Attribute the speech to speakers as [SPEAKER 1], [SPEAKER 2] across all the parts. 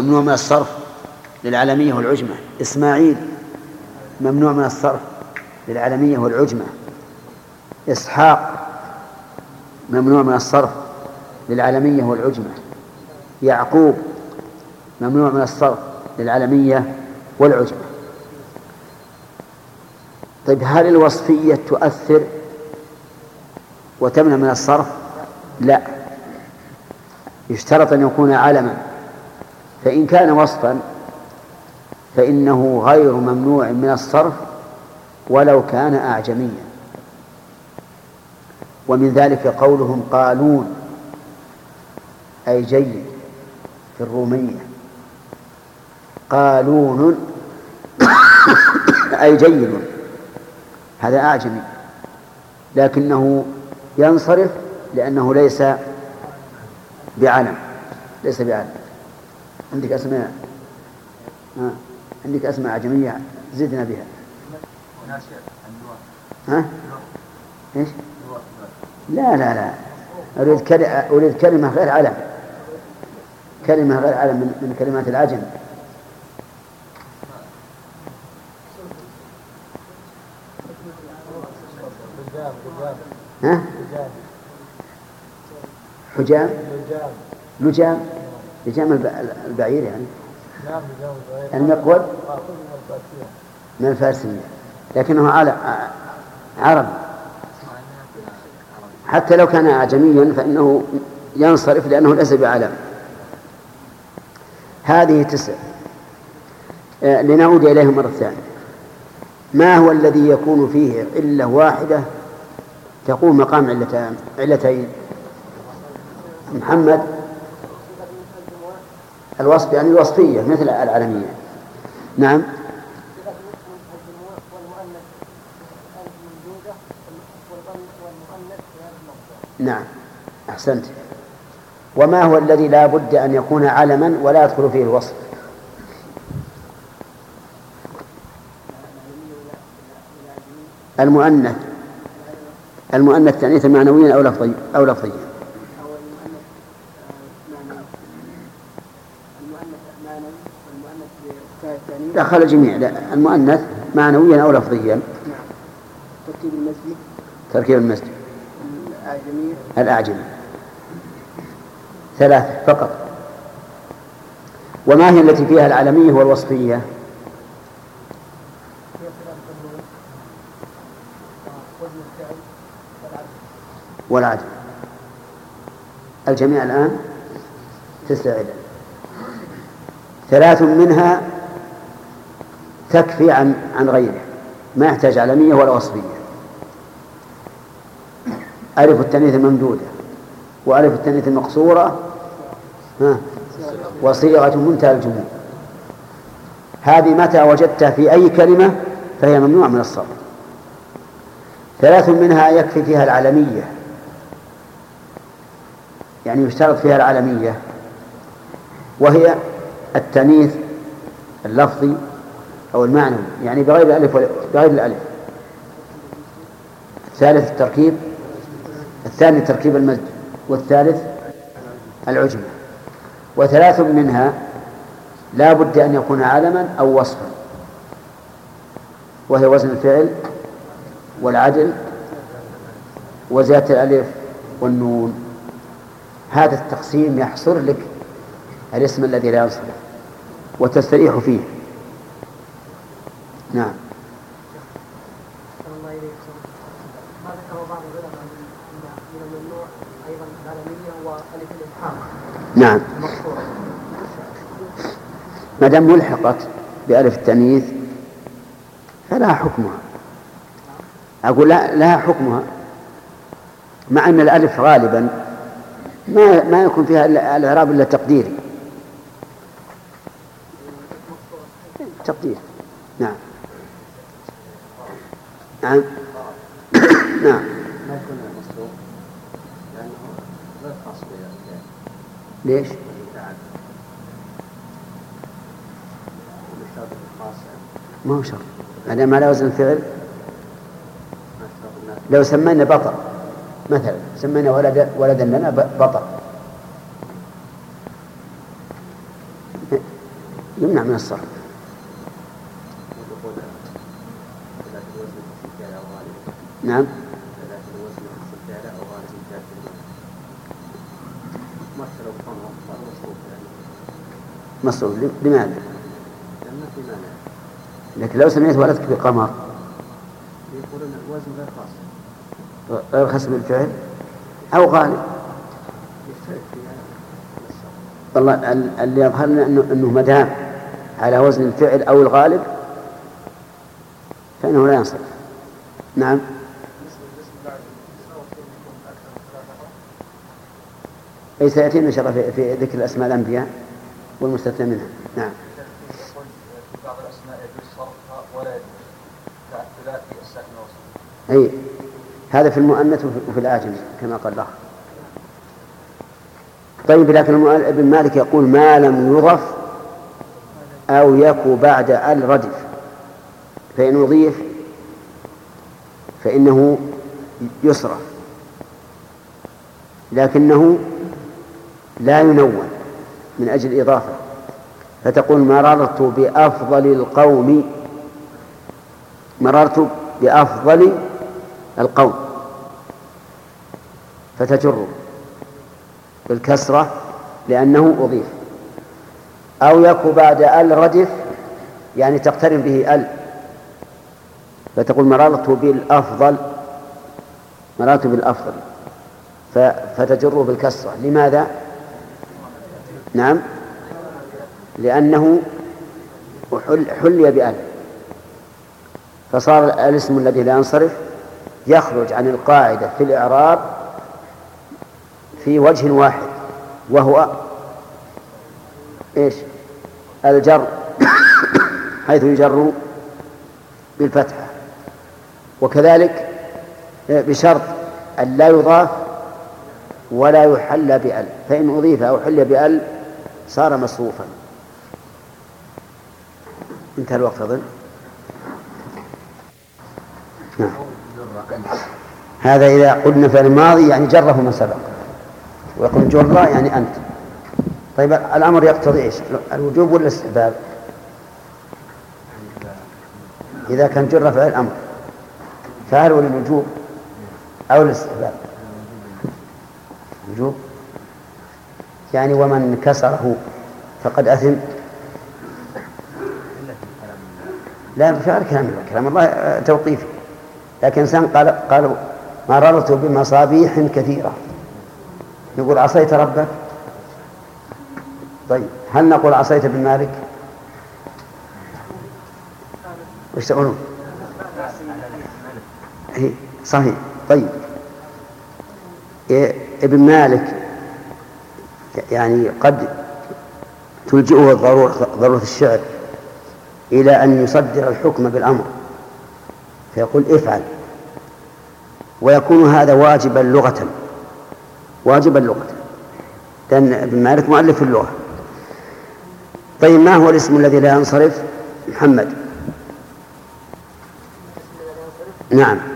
[SPEAKER 1] ممنوع من الصرف للعلمية والعجمة. إسماعيل ممنوع من الصرف للعلمية والعجمة. إسحاق ممنوع من الصرف للعلمية والعجمة. يعقوب ممنوع من الصرف للعلمية والعجمة. طيب هل الوصفية تؤثر وتمنع من الصرف؟ لا. يشترط أن يكون علما فإن كان وصفا فإنه غير ممنوع من الصرف ولو كان أعجميا. ومن ذلك قولهم قالون أي جيد في الرومية. قالون أي جيد هذا أعجمي. لكنه ينصرف لأنه ليس بعلم ليس بعلم. عندك أسماء. آه. عندك أسماء أعجمية زدنا بها. ها؟ إيش؟ لا لا لا. أريد كلمة أريد كلمة غير علم. كلمة غير علم من, من كلمات العجم. ها؟ حجام لجام لجام البعير يعني. المقود من الفارسية. لكنه على عربي. حتى لو كان أعجميا فإنه ينصرف لأنه ليس بعلم هذه تسع. آه، لنعود إليها مرة ثانية. ما هو الذي يكون فيه علة واحدة تقوم مقام علتين؟ محمد الوصف يعني الوصفية مثل العالمية. نعم. نعم. أحسنت. وما هو الذي لا بد أن يكون علما ولا يدخل فيه الوصف؟ المؤنث. المؤنث تأنيثا معنويا أو لفظيا. أو لفظيا. دخل الجميع المؤنث معنويا أو لفظيا. تركيب المسجد. تركيب المسجد. الأعجمية الأعجمي. ثلاثة فقط. وما هي التي فيها العلمية والوصفية؟ والعدل الجميع الآن تسع علل ثلاث منها تكفي عن عن غيره. ما يحتاج علمية ولا وصفية ألف التأنيث الممدودة وألف التأنيث المقصورة. وصيغة منتهى الجموع. هذه متى وجدتها في أي كلمة فهي ممنوعة من الصرف. ثلاث منها يكفي فيها العلمية يعني يشترط فيها العلمية وهي التأنيث اللفظي أو المعنوي يعني بغير الألف بغير الألف. الثالث التركيب الثاني تركيب المد والثالث العجمة. وثلاث منها لا بد أن يكون علما أو وصفا. وهي وزن الفعل والعدل وزيادة الألف والنون. هذا التقسيم يحصر لك الاسم الذي لا ينصرف وتستريح فيه. نعم. نعم. ما دام ملحقت بألف التأنيث فلها حكمها. أقول لا لها حكمها. مع أن الألف غالبا ما ما يكون فيها الإعراب إلا تقديري تقدير نعم نعم. نعم. ليش؟ ما هو شرط. ما دام على وزن الفعل لو سمينا بطل مثلا سمينا ولد ولدا لنا بطل. يمنع من الصرف. نعم. مصروف. لماذا؟ لكن لو سميت ولدك بقمر. يقولون الوزن غير خاص غير خاص بالفعل أو غالب والله اللي يظهر لنا انه إنه ما دام على وزن الفعل أو الغالب فإنه لا ينصرف. نعم. أي سيأتينا إن شاء الله في ذكر الأسماء الأنبياء والمستثنى منها. نعم. بعض الأسماء صرفها ولا أي هذا في المؤنث وفي الآجم كما قال الأخ. طيب لكن ابن مالك يقول ما لم يضف أو يكو بعد ال ردف فإن أضيف فإنه يصرف. لكنه لا ينون من أجل الإضافة. فتقول مررت بأفضل القوم مررت بأفضل القوم. فتجر بالكسرة لأنه أضيف. أو يكو بعد ال ردف يعني تقترن به ال. فتقول مررت بالأفضل مررت بالأفضل. فتجره بالكسرة. لماذا؟ نعم. لأنه حلي بأل فصار الاسم الذي لا ينصرف يخرج عن القاعدة في الإعراب في وجه واحد وهو إيش؟ الجر حيث يجر بالفتحة. وكذلك بشرط أن لا يضاف ولا يحل بأل. فإن أضيف أو حل بأل صار مصروفا. انتهى الوقت أظن. نعم. هذا إذا قلنا في الماضي يعني جره ما سبق. ويقول جرة يعني أنت. طيب الأمر يقتضي إيش؟ الوجوب ولا الاستحباب؟ إذا كان جر فعل الأمر. فهل هو للوجوب أو الاستحباب؟ وجوب يعني ومن كسره فقد أثم. لا بفعل كلام الله كلام الله توقيفي. لكن إنسان قال قالوا مررت بمصابيح كثيرة. يقول عصيت ربك؟ طيب هل نقول عصيت ابن مالك؟ وش تقولون؟ إيه، صحيح. طيب. إيه، ابن مالك يعني قد تلجئه ضرورة, ضرورة الشعر إلى أن يصدر الحكم بالأمر. فيقول افعل. ويكون هذا واجبا لغة. واجبا لغة. لأن ابن مالك مؤلف اللغة. طيب ما هو الاسم الذي لا ينصرف؟ محمد. نعم.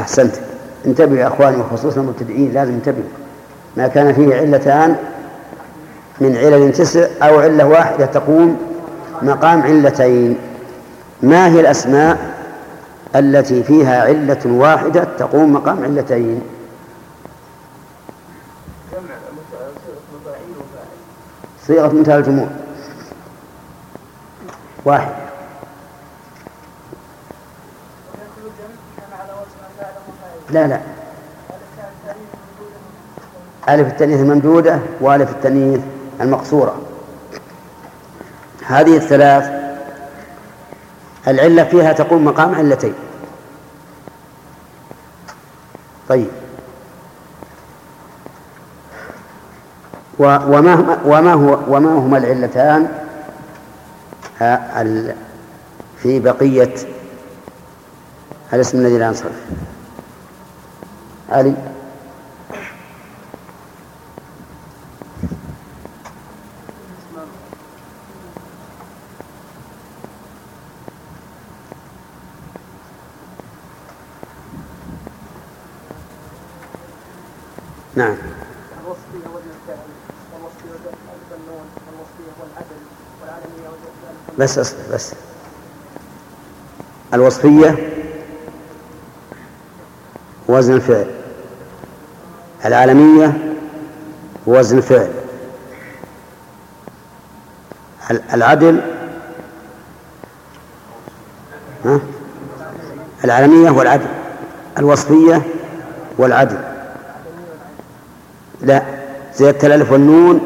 [SPEAKER 1] أحسنت. انتبهوا يا أخواني وخصوصا المبتدئين لازم انتبهوا ما كان فيه علتان من علل تسع أو علة واحدة تقوم مقام علتين. ما هي الأسماء التي فيها علة واحدة تقوم مقام علتين؟ صيغة منتهى الجموع. واحد. لا لا. ألف التأنيث الممدودة وألف التأنيث المقصورة. هذه الثلاث العلة فيها تقوم مقام علتين. طيب. وما وما هو وما هما العلتان؟ في بقية الاسم الذي لا ينصرف. علي. نعم.
[SPEAKER 2] الوصفية والوصفية والوصفية والعدل
[SPEAKER 1] بس أصبر بس. الوصفية وزن الفعل. العالمية وزن الفعل العدل ها؟ العالمية والعدل الوصفية والعدل لا زيادة الألف والنون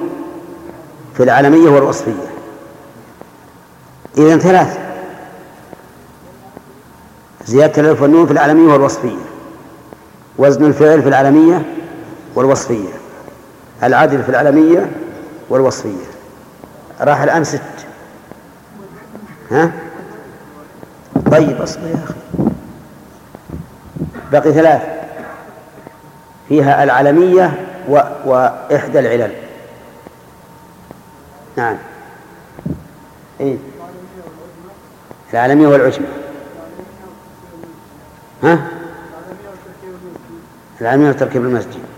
[SPEAKER 1] في العالمية والوصفية إذن ثلاث. زيادة الألف والنون في العالمية والوصفية وزن الفعل في العالمية والوصفية. العدل في العالمية والوصفية. راح الآن ست. ها؟ طيب أصبر يا أخي. بقي ثلاث. فيها العلمية و... وإحدى العلل. نعم. إيه؟ العالمية والعجمة. ها؟ العالمية وتركيب المسجد.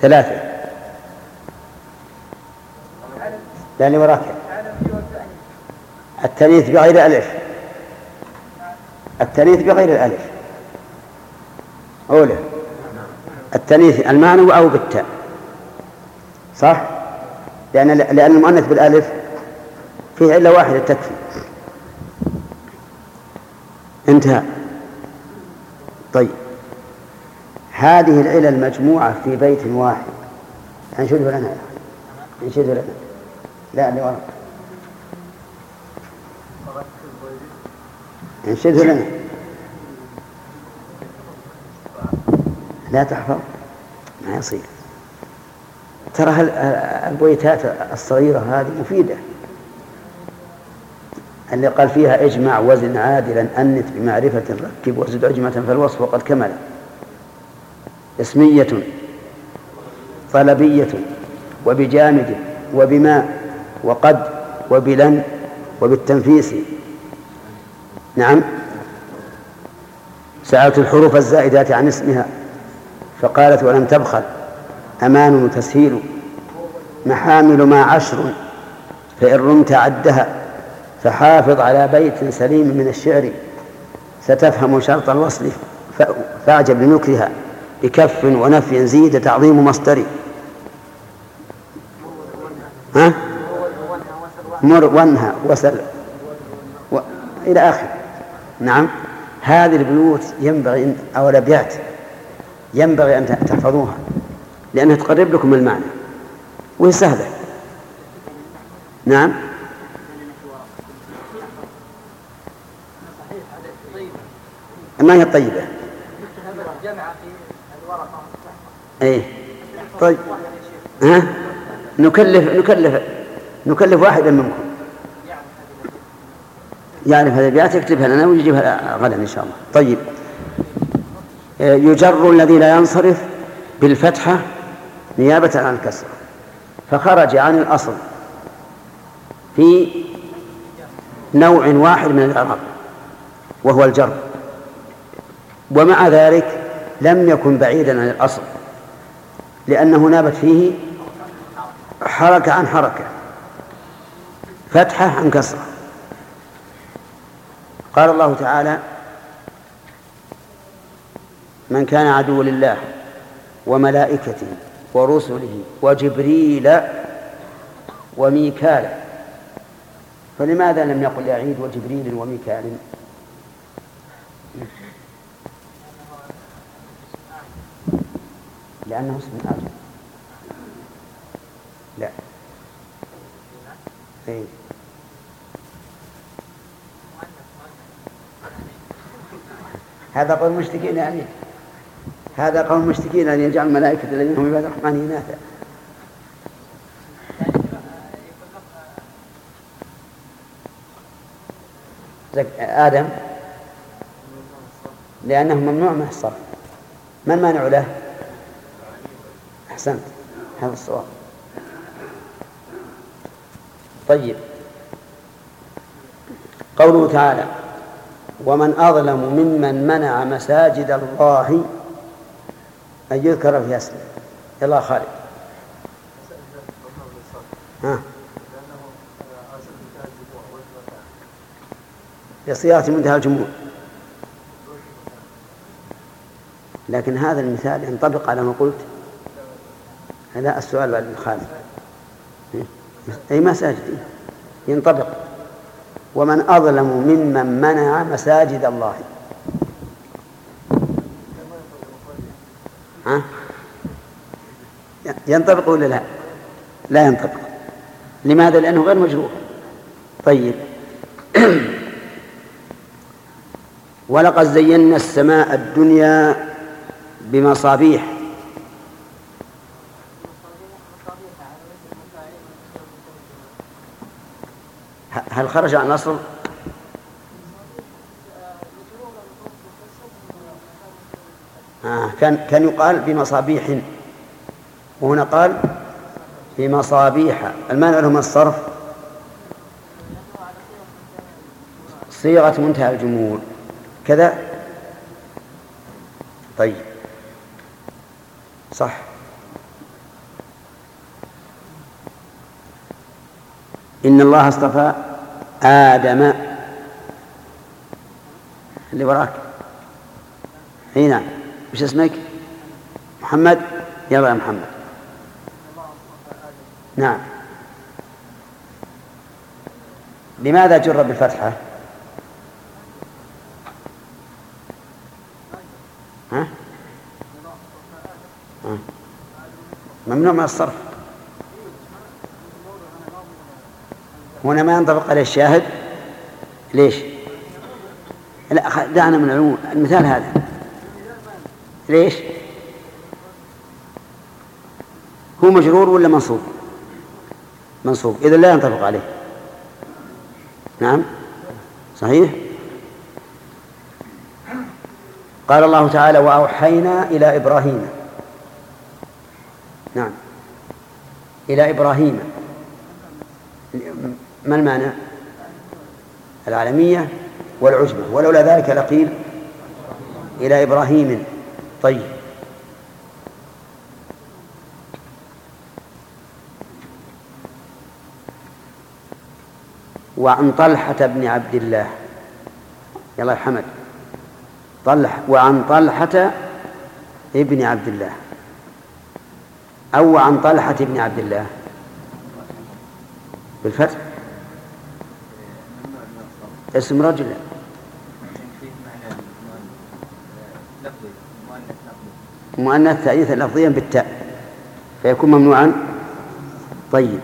[SPEAKER 1] ثلاثة. لا اللي وراك. التانيث بغير ألف. التانيث بغير الألف. أولى. التانيث المعنى أو بالتاء. صح؟ لأن لأن المؤنث بالألف فيه علة واحدة تكفي انتهى. طيب. هذه العلل المجموعة في بيت واحد. انشده لنا انشده لنا. لا اللي وراء. انشده لنا. لا تحفظ. ما يصير. ترى البيتات الصغيرة هذه مفيدة. اللي قال فيها اجمع وزن عادلا أنت بمعرفة ركب وزد عجمة فالوصف وقد كمل. اسمية طلبية وبجامد وبماء وقد وبلن وبالتنفيس. نعم. سألت الحروف الزائدات عن اسمها فقالت ولم تبخل أمان وتسهيل محامل ما عشر فإن رمت عدها فحافظ على بيت سليم من الشعر ستفهم شرط الوصل فأعجب لنكرها. بكف ونفي زيد تعظيم مصدري. ها؟ مر ونها وسل و... إلى آخر نعم. هذه البيوت ينبغي أو الأبيات ينبغي أن تحفظوها لأنها تقرب لكم المعنى. وهي سهلة. نعم. ما هي الطيبة؟ إيه. طيب. ها؟ نكلف نكلف نكلف واحدا منكم. يعرف هذه الابيات يكتبها لنا ويجيبها غدا إن شاء الله. طيب. يجر الذي لا ينصرف بالفتحة نيابة عن الكسر. فخرج عن الأصل في نوع واحد من الإعراب وهو الجر. ومع ذلك لم يكن بعيدا عن الأصل. لأنه نابت فيه حركة عن حركة. فتحة عن كسرة. قال الله تعالى من كان عدو لله وملائكته ورسله وجبريل وميكال فلماذا لم يقل يعيد وجبريل وميكال؟ لأنه اسم آدم لا. إيه. هذا قول المشركين يعني. هذا قول المشركين أن يجعل الملائكة الذين هم عباد الرحمن إناثا. آدم. لأنه ممنوع من الصرف. ما المانع له؟ أحسنت. هذا الصواب. طيب. قوله تعالى ومن أظلم ممن منع مساجد الله أن يذكر في اسمه يلا خالد. ها؟ لصياغة منتهى الجموع لكن هذا المثال ينطبق على ما قلت هذا السؤال بعد الخالد أي مساجد؟ ينطبق. ومن أظلم ممن منع مساجد الله. ها؟ ينطبق ولا لا؟ لا ينطبق. لماذا؟ لأنه غير مجروح. طيب. ولقد زينا السماء الدنيا بمصابيح. هل خرج عن الأصل آه كان كان يقال بمصابيح. وهنا قال بمصابيح. المانع له من الصرف. صيغة منتهى الجمهور. كذا. طيب. صح. إن الله اصطفى آدم. اللي وراك. إي نعم. وش اسمك؟ محمد؟ يلا يا محمد. نعم. لماذا جر بالفتحة؟ ها؟ ممنوع من الصرف. هنا ما ينطبق عليه الشاهد ليش؟ لا دعنا من العموم المثال هذا ليش؟ هو مجرور ولا منصوب؟ منصوب إذا لا ينطبق عليه نعم صحيح؟ قال الله تعالى وأوحينا إلى إبراهيم نعم إلى إبراهيم ما المعنى العالمية والعجمة ولولا ذلك لقيل إلى إبراهيم. طيب. وعن طلحة بن عبد الله. يلا حمد. طلح. وعن طلحة ابن عبد الله. أو عن طلحة ابن عبد الله. بالفتح. اسم رجل. مؤنث تأنيثا لفظيا بالتاء. فيكون ممنوعا؟ طيب.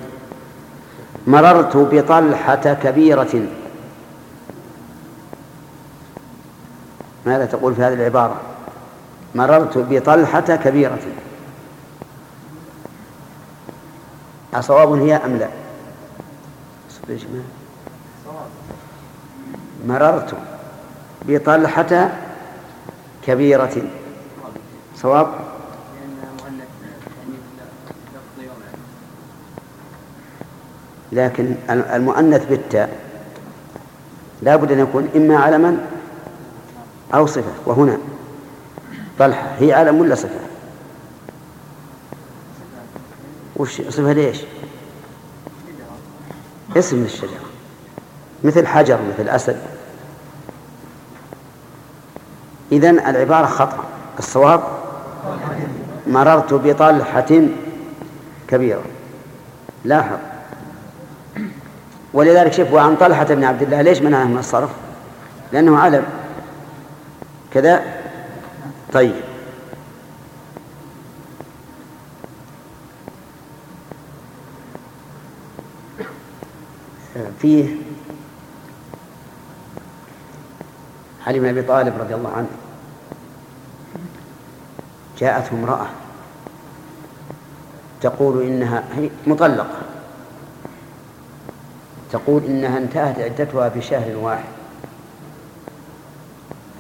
[SPEAKER 1] مررت بطلحة كبيرة. ماذا تقول في هذه العبارة؟ مررت بطلحة كبيرة. أصواب هي أم لا؟ مررت بطلحة كبيرة. صواب؟ لكن المؤنث بالتاء لا بد أن يكون إما علما أو صفة وهنا طلحة هي علم ولا صفة؟ وش صفة ليش؟ اسم الشجرة. مثل حجر مثل أسد. إذن العبارة خطأ. الصواب مررت بطلحة كبيرة لاحظ. ولذلك شوف وعن طلحة بن عبد الله ليش منعه من الصرف؟ لأنه علم. كذا. طيب. فيه علي بن أبي طالب رضي الله عنه. جاءته امرأة تقول إنها هي مطلقة. تقول إنها انتهت عدتها في شهر واحد.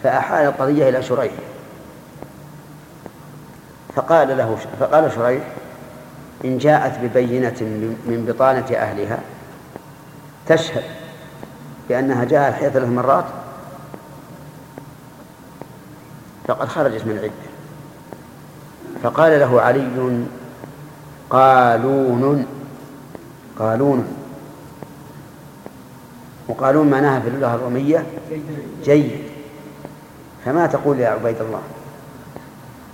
[SPEAKER 1] فأحال القضية إلى شريح. فقال له فقال شريح إن جاءت ببينة من بطانة أهلها تشهد بأنها جاءت الحياة ثلاث مرات فقد خرجت من العدة فقال له علي قالون قالون. وقالون معناها في اللغة الرومية جيد. فما تقول يا عبيد الله؟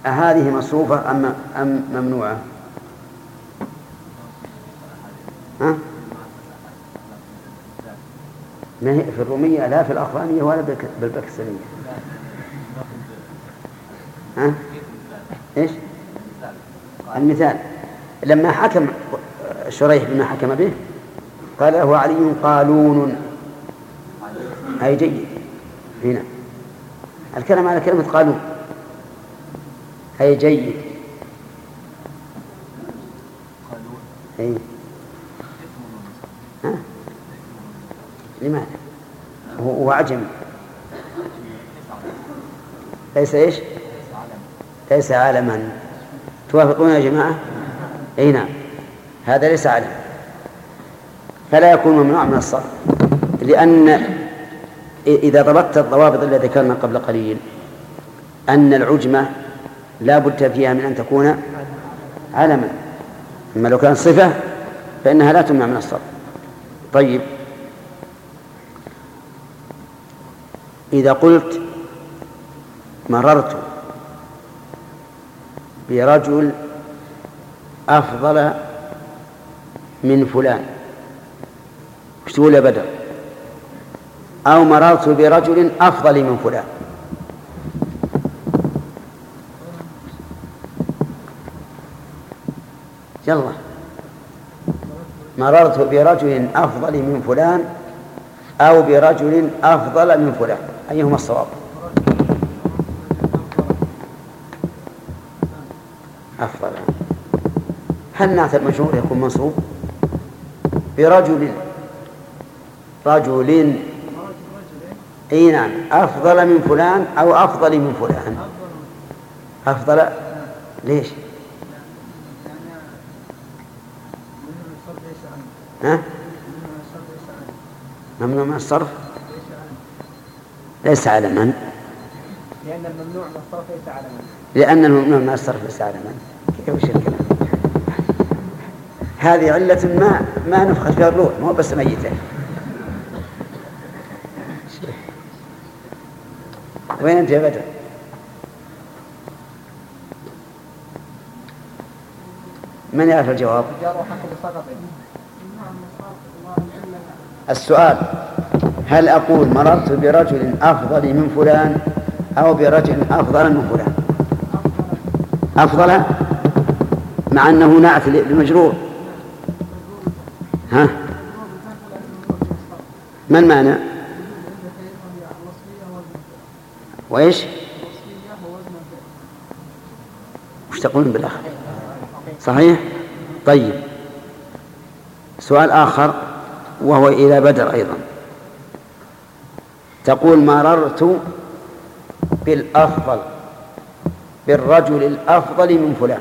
[SPEAKER 1] أهذه مصروفة أم أم ممنوعة؟ ها؟ ما هي في الرومية؟ لا في الأخرانية ولا بالباكستانية. ها؟ إيش؟ المثال لما حكم شريح بما حكم به قال له علي قالون أي جيد هنا الكلام على كلمة قالون أي جيد أي ها؟ لماذا؟ هو عجم ليس إيش؟ ليس علما توافقون يا جماعة؟ أي نعم. هذا ليس علم فلا يكون ممنوع من الصرف لأن إذا ضبطت الضوابط التي ذكرنا قبل قليل أن العجمة لا بد فيها من أن تكون علما أما لو كانت صفة فإنها لا تمنع من الصرف. طيب. إذا قلت مررت برجل أفضل من فلان. وش تقول يا بدر؟ أو مررت برجل أفضل من فلان. يلا. مررت برجل أفضل من فلان أو برجل أفضل من فلان. أيهما الصواب؟ أفضل. هل نعت المجرور يكون منصوب؟ برجل. رجل. إي نعم. أفضل من فلان أو أفضل من فلان؟ أفضل. ليش؟ ها؟ ممنوع من الصرف؟ ليس على من
[SPEAKER 2] لأن الممنوع من الصرف ليس على من
[SPEAKER 1] لأن الصرف ليس على من كيف وش الكلام هذه علة ما ما نفخت فيها الروح مو بس ميتة وين أنت يا بدر؟ من يعرف الجواب؟ السؤال هل أقول مررت برجل أفضل من فلان أو برجل أفضل من فلان أفضل؟ مع أنه نعت للمجرور ها؟ ما المعنى وإيش؟ وش تقولون بالآخر؟ صحيح؟ طيب. سؤال آخر وهو إلى بدر أيضا. تقول مررت بالأفضل. بالرجل الأفضل من فلان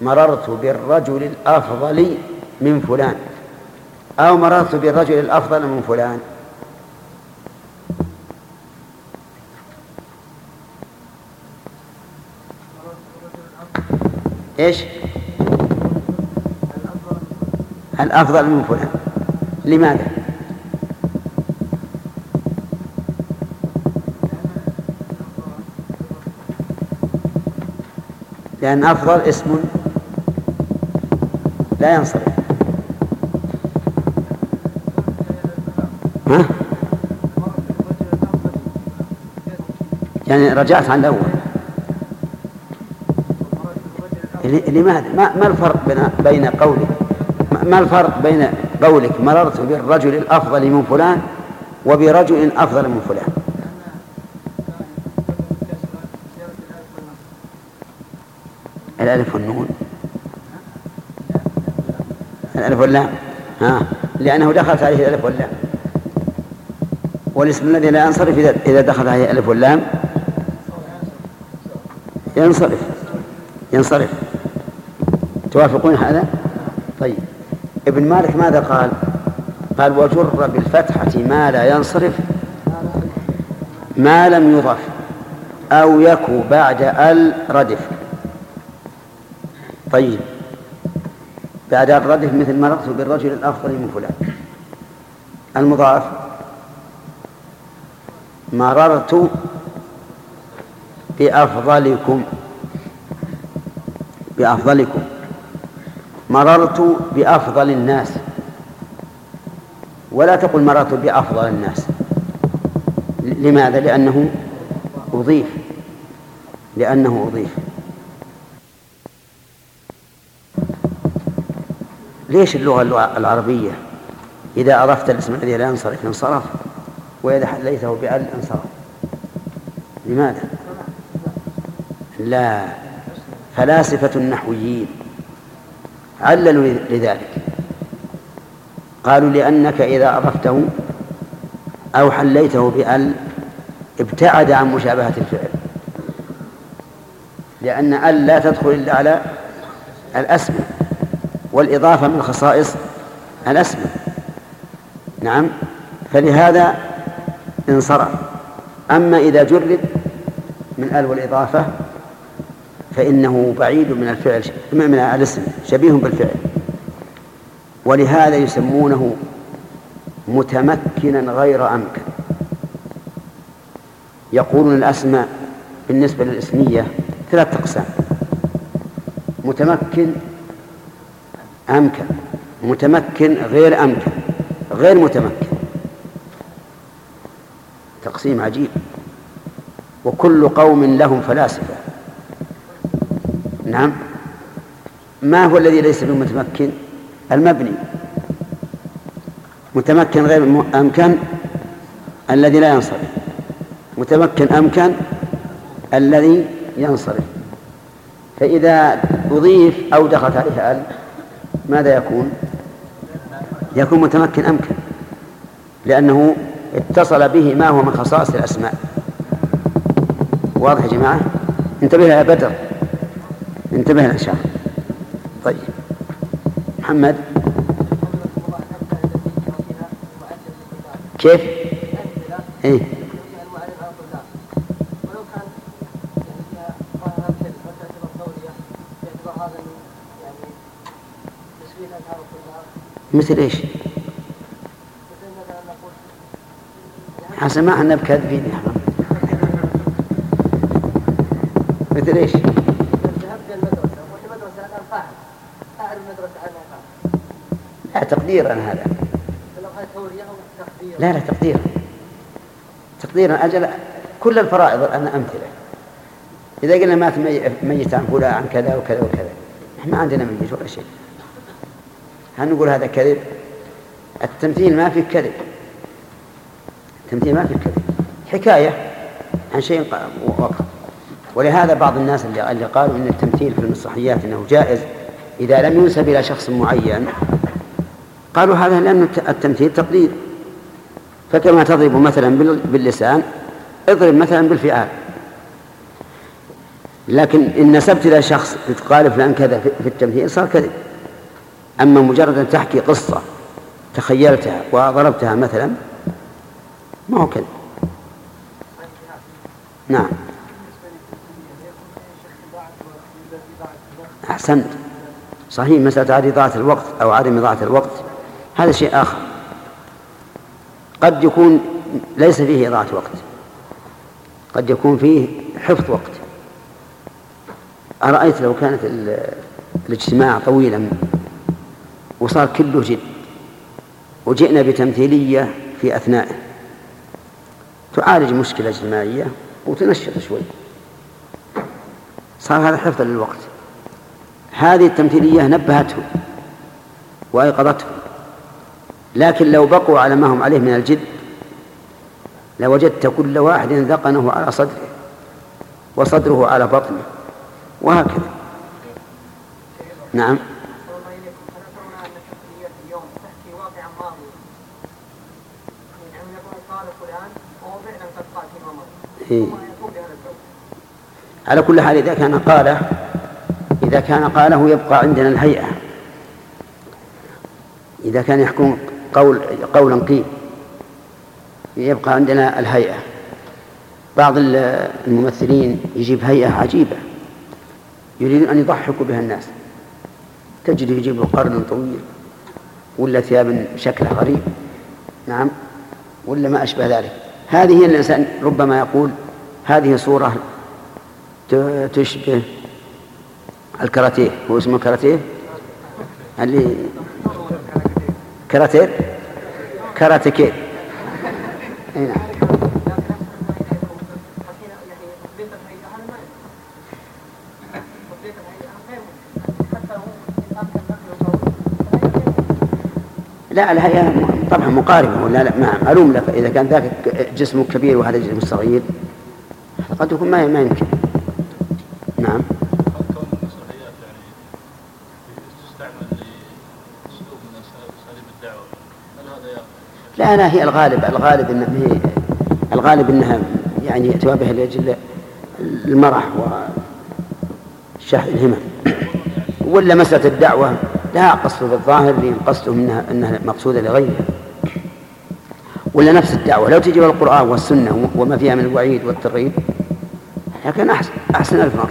[SPEAKER 1] مررت بالرجل الأفضل من فلان أو مررت بالرجل الأفضل من فلان إيش؟ الأفضل من فلان لماذا؟ لأن أفضل اسم لا ينصرف ها؟ يعني رجعت عن الأول لماذا؟ ما, ما الفرق بين بين قولك ما الفرق بين قولك مررت بالرجل الأفضل من فلان وبرجل أفضل من فلان الألف والنون الألف واللام ها؟ لأنه دخلت عليه الألف واللام. والاسم الذي لا ينصرف إذا إذا دخل عليه الألف واللام. ينصرف. ينصرف. توافقون هذا؟ طيب. ابن مالك ماذا قال؟ قال وجر بالفتحة ما لا ينصرف ما لم يضف أو يكو بعد ال ردف طيب. بعد الردف مثل مررت بالرجل الأفضل من فلان. المضاف مررت بأفضلكم. بأفضلكم. مررت بأفضل الناس. ولا تقل مررت بأفضل الناس. لماذا؟ لأنه أضيف. لأنه أضيف. ليش اللغة العربية؟ إذا أضفت الاسم الذي لا ينصرف انصرف وإذا حليته بأل انصرف. لماذا؟ لا. فلاسفة النحويين عللوا لذلك. قالوا لأنك إذا أضفته أو حليته بأل ابتعد عن مشابهة الفعل. لأن أل لا تدخل إلا على الأسماء. والإضافة من خصائص الأسماء. نعم. فلهذا انصرف. أما إذا جرد من ال والإضافة فإنه بعيد من الفعل من الاسم شبيه بالفعل. ولهذا يسمونه متمكنا غير أمكن. يقولون الأسماء بالنسبة للإسمية ثلاث أقسام. متمكن أمكن متمكن غير أمكن غير متمكن. تقسيم عجيب. وكل قوم لهم فلاسفة. نعم. ما هو الذي ليس بمتمكن؟ المبني. متمكن غير أمكن الذي لا ينصرف. متمكن أمكن الذي ينصرف. فإذا أضيف أو دخلت عليه أل ماذا يكون؟ يكون متمكن أمكن لأنه اتصل به ما هو من خصائص الأسماء. واضح يا جماعة؟ انتبه يا بدر. انتبه يا شاء طيب. محمد؟ كيف؟ إيه. مثل إيش؟ حسن ما إحنا بكاذبين يا حرام مثل إيش؟ لا تقديرا هذا. لا لا تقديرا تقديرا أجل كل الفرائض أنا أمثلة. إذا قلنا مات ميت عن فلان عن كذا وكذا وكذا. ما عندنا ميت ولا شيء. هل نقول هذا كذب؟ التمثيل ما في كذب. التمثيل ما في كذب. حكاية عن شيء وقع ولهذا بعض الناس اللي قالوا إن التمثيل في المسرحيات إنه جائز إذا لم ينسب إلى شخص معين قالوا هذا لأن التمثيل تقليد. فكما تضرب مثلا باللسان اضرب مثلا بالفعال لكن إن نسبت إلى شخص قال فلان كذا في التمثيل صار كذب. أما مجرد أن تحكي قصة تخيلتها وضربتها مثلا ما هو كذب. نعم. أحسنت. صحيح مسألة عدم إضاعة الوقت أو عدم إضاعة الوقت هذا شيء آخر. قد يكون ليس فيه إضاعة وقت. قد يكون فيه حفظ وقت. أرأيت لو كانت الاجتماع طويلا؟ وصار كله جد وجئنا بتمثيلية في أثنائه تعالج مشكلة اجتماعية وتنشط شوي. صار هذا حفظا للوقت. هذه التمثيلية نبهتهم وأيقظتهم لكن لو بقوا على ما هم عليه من الجد لوجدت كل واحد ذقنه على صدره وصدره على بطنه. وهكذا. نعم. إيه. على كل حال إذا كان قاله إذا كان قاله يبقى عندنا الهيئة. إذا كان يحكم قول قولا قيل يبقى عندنا الهيئة. بعض الممثلين يجيب هيئة عجيبة يريدون أن يضحكوا بها الناس. تجده يجيب قرن طويل ولا ثياب شكلها غريب نعم ولا ما أشبه ذلك. هذه الإنسان ربما يقول هذه صورة تشبه الكاراتيه. هو اسمه كاراتيه؟ اللي كاراتيه؟ كاراتيكيه. نعم. لا الهيئة طبعا مقاربة ولا لا معلوم لك إذا كان ذاك جسمه كبير وهذا جسمه صغير. قد يكون ما ما يمكن. نعم. لا لا هي الغالب الغالب إنها هي الغالب إنها يعني ياتوا بها لأجل المرح وشحذ الهمم. ولا مسألة الدعوة. لا قصد بالظاهر لأن قصده انها انها مقصودة لغيرها ولا نفس الدعوة. لو تجي القرآن والسنة وما فيها من الوعيد والترغيب لكن أحسن أحسن ألف مرة.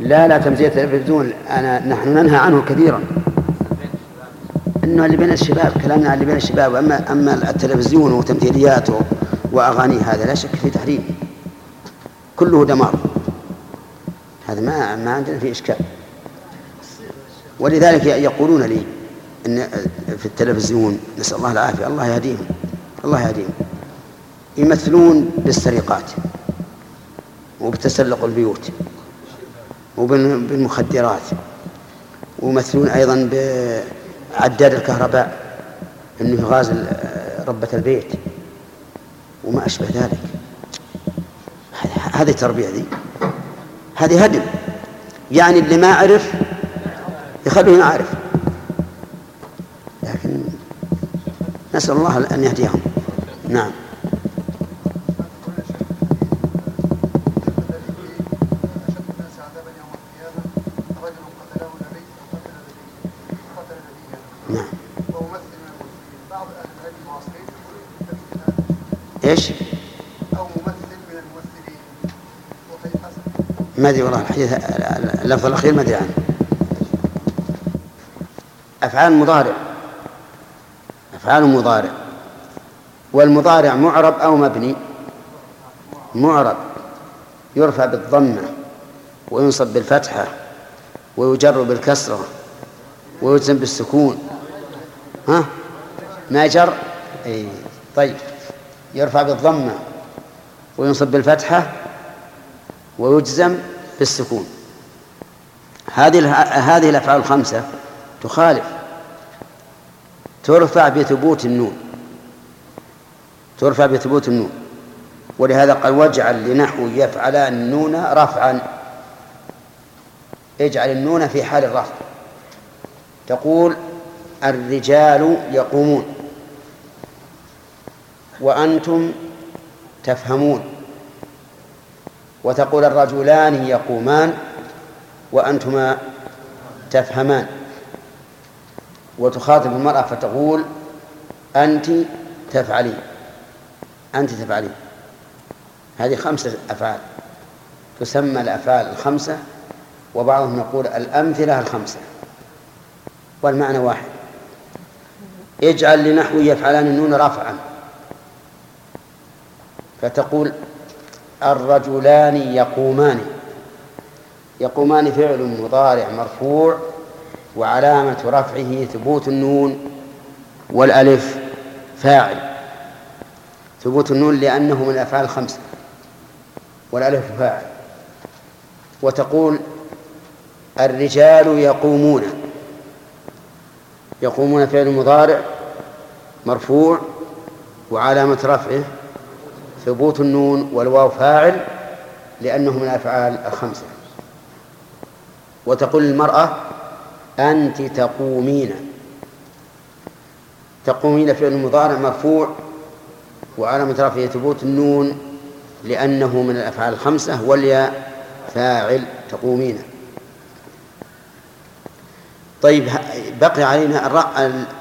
[SPEAKER 1] لا لا تمثيل التلفزيون أنا نحن ننهى عنه كثيرا. إنه اللي بين الشباب كلامنا عن اللي بين الشباب اما أما التلفزيون وتمثيلياته وأغانيه هذا لا شك في تحريم. كله دمار. هذا ما ما عندنا فيه إشكال. ولذلك يقولون لي إن في التلفزيون نسأل الله العافية الله يهديهم الله يهديهم. يمثلون بالسرقات وبتسلق البيوت وبالمخدرات ويمثلون أيضا بعداد الكهرباء أنه يغازل ربة البيت وما أشبه ذلك. هذه التربية ذي. هذه هدم. يعني اللي ما عرف يخلوه يعرف لكن نسأل الله أن يهديهم. نعم. إيش؟ أو ممثل من الممثلين ما أدري والله الحديث اللفظ الأخير ما أدري عنه. أفعال مضارع. أفعال مضارع. والمضارع معرب أو مبني؟ معرب. يرفع بالضمة وينصب بالفتحة ويجر بالكسرة ويجزم بالسكون. ها؟ ما جر؟ اي طيب. يرفع بالضمة وينصب بالفتحة ويجزم بالسكون. هذه هذه الأفعال الخمسة تخالف ترفع بثبوت النون ترفع بثبوت النون. ولهذا قال واجعل لنحو يفعلان النون رفعا. اجعل النون في حال الرفع. تقول الرجال يقومون وأنتم تفهمون. وتقول الرجلان يقومان وأنتما تفهمان. وتخاطب المرأة فتقول أنت تفعلين. أنت تفعلين. هذه خمسة أفعال. تسمى الأفعال الخمسة وبعضهم يقول الأمثلة الخمسة. والمعنى واحد. اجعل لنحو يفعلان النون رفعا. فتقول الرجلان يقومان. يقومان فعل مضارع مرفوع وعلامة رفعه ثبوت النون والألف فاعل. ثبوت النون لأنه من الأفعال الخمسة والألف فاعل. وتقول الرجال يقومون. يقومون فعل مضارع مرفوع وعلامة رفعه ثبوت النون والواو فاعل لأنه من الأفعال الخمسة. وتقول المرأة أنت تقومين. تقومين فعل مضارع مرفوع وعلامة رفعه ثبوت النون لأنه من الأفعال الخمسة والياء فاعل تقومين. طيب بقي علينا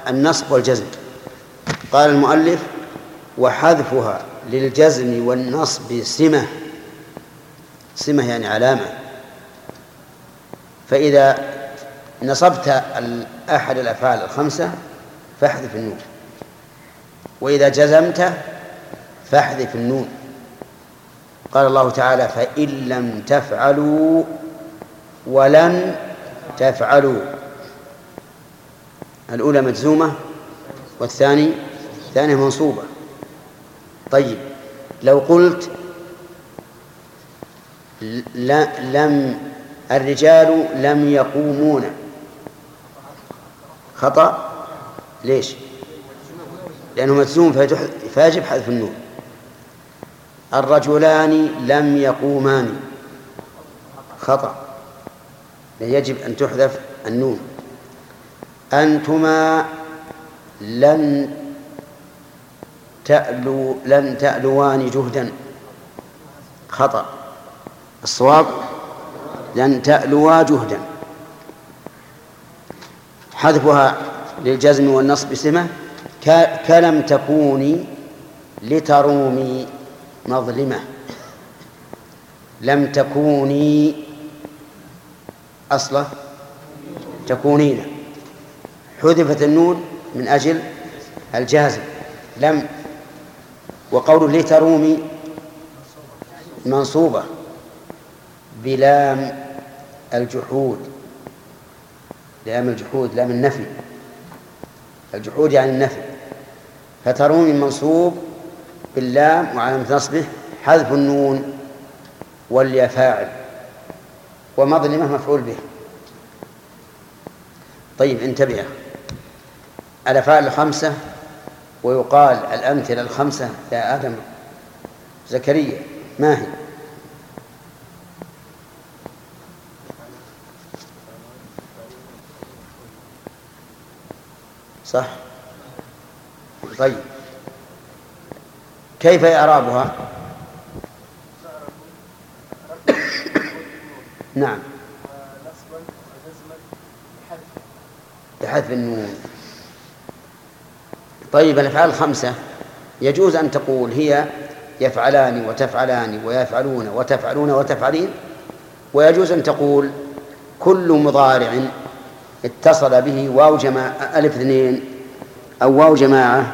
[SPEAKER 1] النصب والجزم. قال المؤلف وحذفها. للجزم والنصب سمة. سمة يعني علامة. فإذا نصبت أحد الأفعال الخمسة فاحذف النون. وإذا جزمت فاحذف النون. قال الله تعالى فإن لم تفعلوا ولن تفعلوا. الأولى مجزومة والثاني الثانية منصوبة. طيب لو قلت لا لم الرجال لم يقومون. خطأ؟ ليش؟ لأنه مجزوم فيجب حذف النون. الرجلان لم يقومان. خطأ. يجب أن تحذف النون. أنتما لن تألو لن تألوان جهدا. خطأ. الصواب لن تألوا جهدا. حذفها للجزم والنصب سمة. كلم تكوني لترومي مظلمة. لم تكوني أصله تكونين. حذفت النون من أجل الجازم لم وقوله لترومي منصوبة بلام الجحود. لام الجحود لام النفي. الجحود يعني النفي. فترومي منصوب باللام وعلامة نصبه حذف النون واليا فاعل ومظلمة مفعول به. طيب انتبه. الأفعال الخمسة ويقال الأمثلة الخمسة يا آدم زكريا ما هي؟ صح؟ طيب. كيف إعرابها؟ نعم. بحذف النون. طيب الأفعال الخمسة. يجوز أن تقول هي يفعلان وتفعلان ويفعلون وتفعلون وتفعلين؟ ويجوز أن تقول كل مضارع اتصل به واو جماعة ألف اثنين أو واو جماعة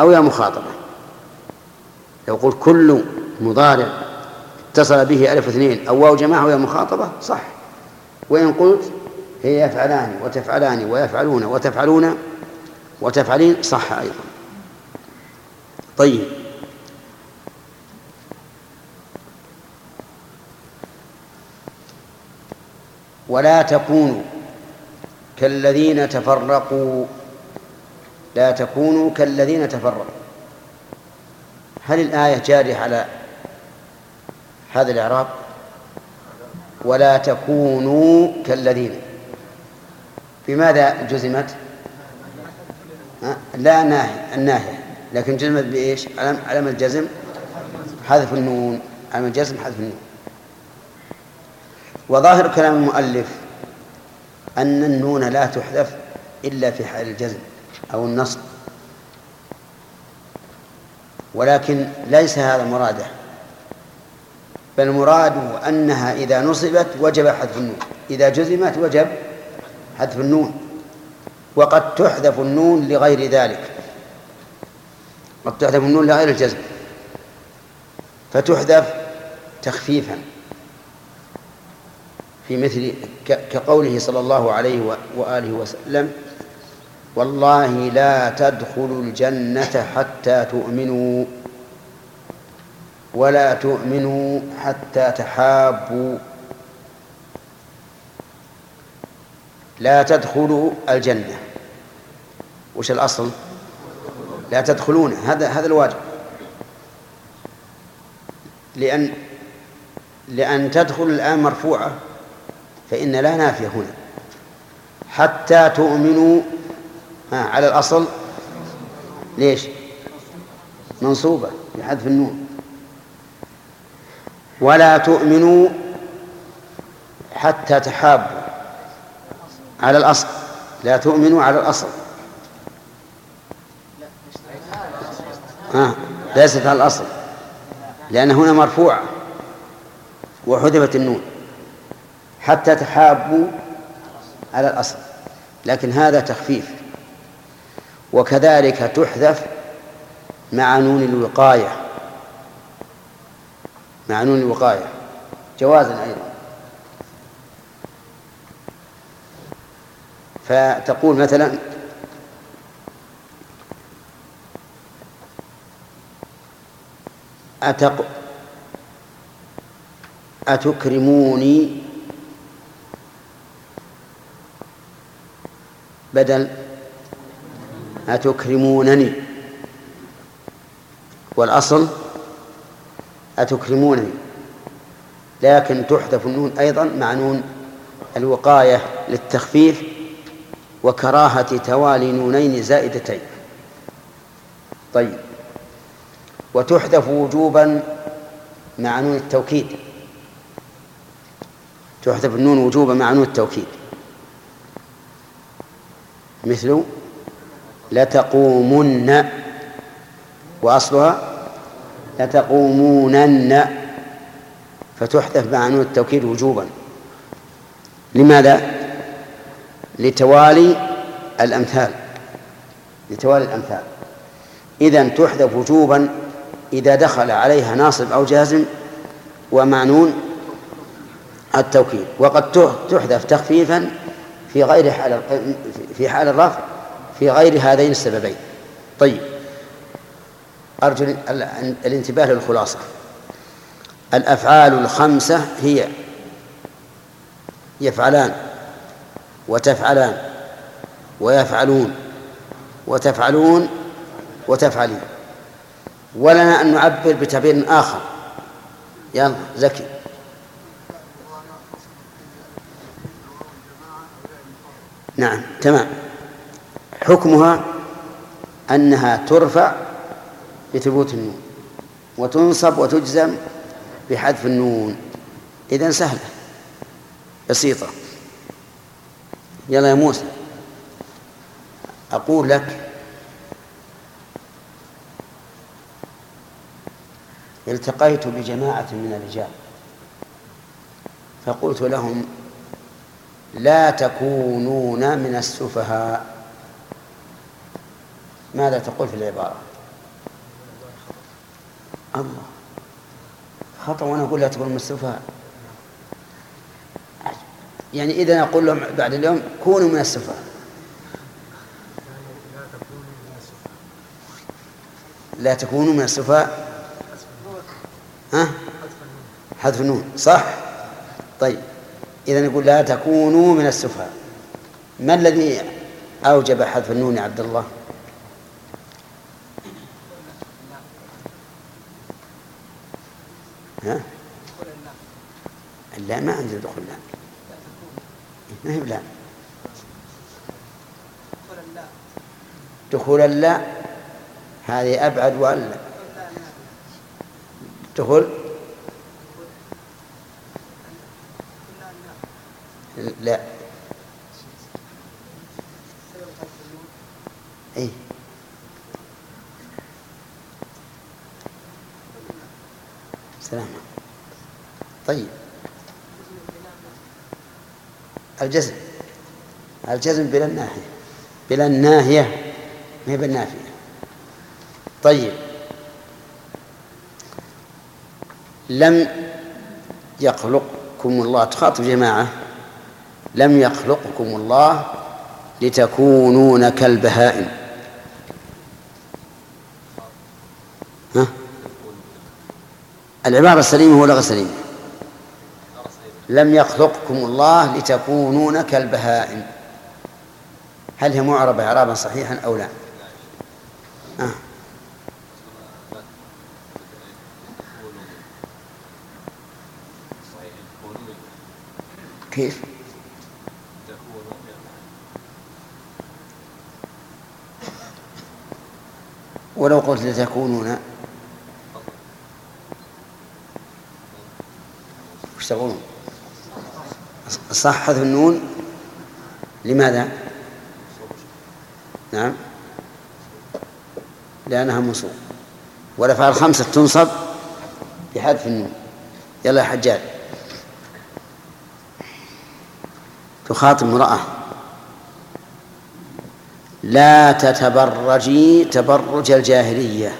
[SPEAKER 1] أو يا مخاطبة. لو قلت كل مضارع اتصل به ألف اثنين أو واو جماعة أو يا مخاطبة صح. وإن قلت هي يفعلان وتفعلان ويفعلون وتفعلون وتفعلين صح أيضا. طيب. ولا تكونوا كالذين تفرقوا. لا تكونوا كالذين تفرقوا. هل الآية جارية على هذا الإعراب؟ ولا تكونوا كالذين. بماذا جزمت؟ لا الناهية الناهية لكن جزمت بإيش؟ علم الجزم حذف النون. علم الجزم حذف النون. وظاهر كلام المؤلف أن النون لا تحذف إلا في حال الجزم أو النصب. ولكن ليس هذا مراده بل مراده أنها إذا نصبت وجب حذف النون. إذا جزمت وجب حذف النون. وقد تحذف النون لغير ذلك. قد تحذف النون لغير الجزم. فتحذف تخفيفا. في مثل كقوله صلى الله عليه وآله وسلم والله لا تدخلوا الجنة حتى تؤمنوا ولا تؤمنوا حتى تحابوا. لا تدخلوا الجنة. وش الأصل؟ لا تدخلون هذا هذا الواجب. لأن لأن تدخل الآن مرفوعة فإن لا نافية هنا. حتى تؤمنوا على الأصل. ليش؟ منصوبة بحذف النون. ولا تؤمنوا حتى تحابوا على الأصل. لا تؤمنوا على الأصل آه. ليست على الأصل لأن هنا مرفوعة وحذفت النون حتى تحابوا على الأصل لكن هذا تخفيف. وكذلك تحذف مع نون الوقاية مع نون الوقاية جوازا أيضا. فتقول مثلا أتق أتكرموني بدل أتكرمونني. والأصل أتكرمونني. لكن تحذف النون أيضا مع نون الوقاية للتخفيف وكراهة توالي نونين زائدتين. طيب. وتحذف وجوبا مع نون التوكيد. تحذف النون وجوبا مع نون التوكيد. مثل لتقومن وأصلها لتقومونن فتحذف مع نون التوكيد وجوبا. لماذا؟ لتوالي الأمثال. لتوالي الأمثال. إذا تحذف وجوبا إذا دخل عليها ناصب أو جازم ومعنون التوكيد وقد تحذف تخفيفا في غير حال في حال الرفع في غير هذين السببين. طيب. أرجو الانتباه للخلاصة. الأفعال الخمسة هي يفعلان وتفعلان ويفعلون وتفعلون وتفعلين. ولنا أن نعبر بتعبير آخر. يلا زكي. نعم تمام. حكمها أنها ترفع بثبوت النون وتنصب وتجزم بحذف النون. إذن سهلة. بسيطة. يلا يا موسى. أقول لك التقيت بجماعة من الرجال. فقلت لهم لا تكونون من السفهاء. ماذا تقول في العبارة؟ الله. خطأ وأنا أقول لا تكونوا من السفهاء. يعني إذا أقول لهم بعد اليوم كونوا من السفهاء. لا تكونوا من السفهاء. ها حذف النون صح؟ طيب إذا نقول لا تكونوا من السفهاء. ما الذي أوجب حذف النون يا عبد الله؟ ها؟ لا ما عندي دخول لا. ما هي لا دخول اللا هذه أبعد وألا. دخول؟ لا. اي سلام. طيب. الجزم. الجزم بلا الناهية بلا الناهية ما هي بالنافية. طيب. لم يخلقكم الله. تخاطب جماعة. لم يخلقكم الله لتكونون كالبهائم. ها؟ العبارة السليمة ولا غير سليمة؟ لم يخلقكم الله لتكونون كالبهائم. هل هي معربة إعرابا صحيحا أو لا؟ آه. كيف؟ ولو قلت لتكونون. وش تقولون؟ صح حذف النون. لماذا؟ نعم. لأنها منصوب. والأفعال الخمسة تنصب بحذف النون. يلا يا حجاج. تخاطب امرأة. لا تتبرجي تبرج الجاهلية.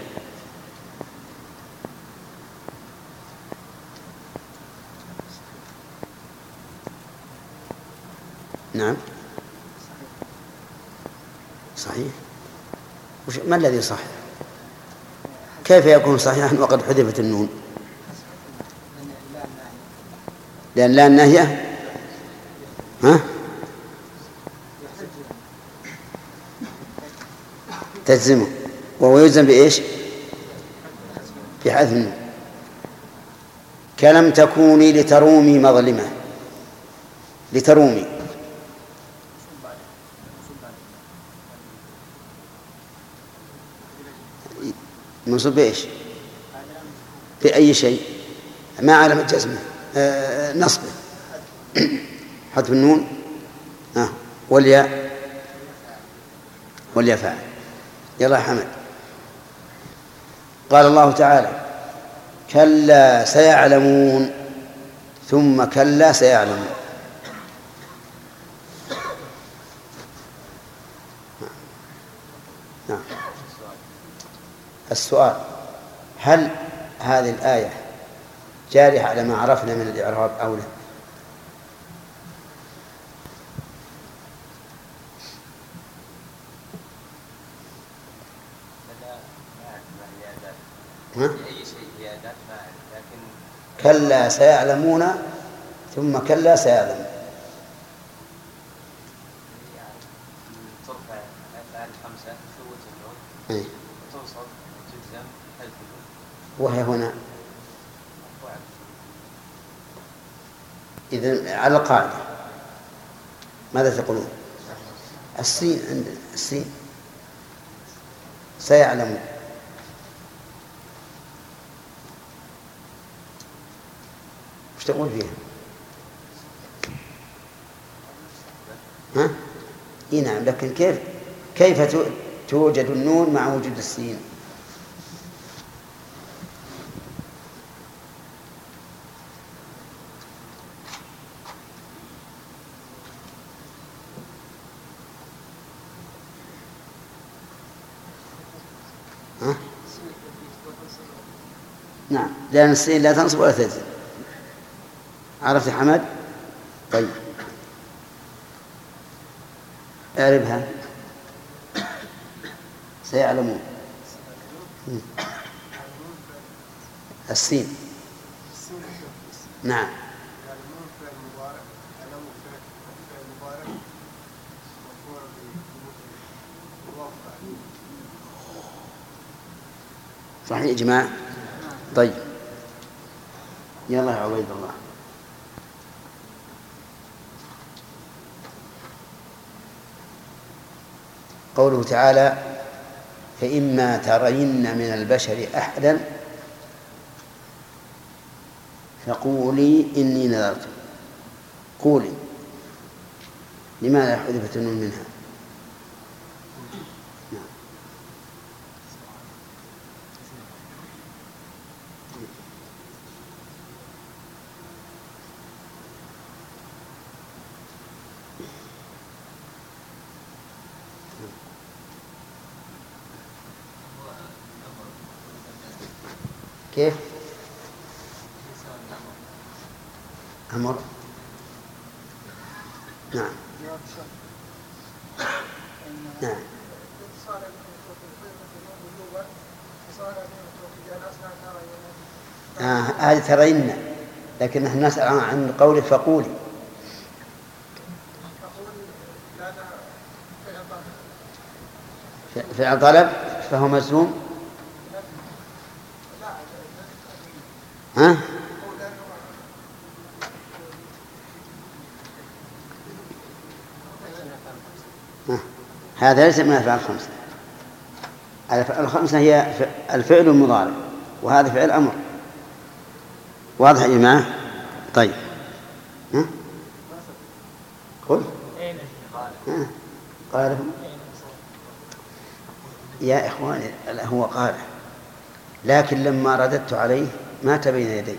[SPEAKER 1] نعم. صحيح. وش ما الذي صح كيف يكون صحيحا وقد حذفت النون؟ لأن لا النهية ها؟ تجزمه وهو يلزم بإيش؟ بحذف النون كلم تكوني لترومي مظلمة. لترومي. منصوب بإيش؟ بأي شيء. ما علم جزمه آه نصبه. حذف النون. آه والياء. والياء فاعل. يلا حمد. قال الله تعالى كلا سيعلمون ثم كلا سيعلمون. نعم. السؤال هل هذه الآية جارحة على ما عرفنا من الإعراب أو لا؟ ها؟ كلا سيعلمون ثم كلا سيعلمون إيه. وهي هنا. إذا على القاعدة. ماذا تقولون؟ السين عند السين. سيعلمون وش تقول فيها؟ ها؟ إي نعم لكن كيف كيف توجد النون مع وجود السين؟ ها؟ نعم لأن السين لا تنصب ولا تجزم عرفت حمد؟ طيب. اعربها. سيعلمون. السين. نعم. صحيح يا جماعة؟ طيب. يلا يا عبيد الله. قوله تعالى فإما ترين من البشر أحدا فقولي إني نذرت. قولي. لماذا حذفت النون منها كيف؟ أمر نعم نعم آه هذه ترين لكن نحن نسأل عن قوله فقولي. فعل طلب فهو مزوم ها؟ هذا ليس من الأفعال الخمسة. الأفعال الخمسة هي الفعل المضارع وهذا فعل أمر. واضح يا جماعة؟ طيب. ها؟ قل ها؟ قال. يا إخواني هو قال. لكن لما رددت عليه مات بين يدي.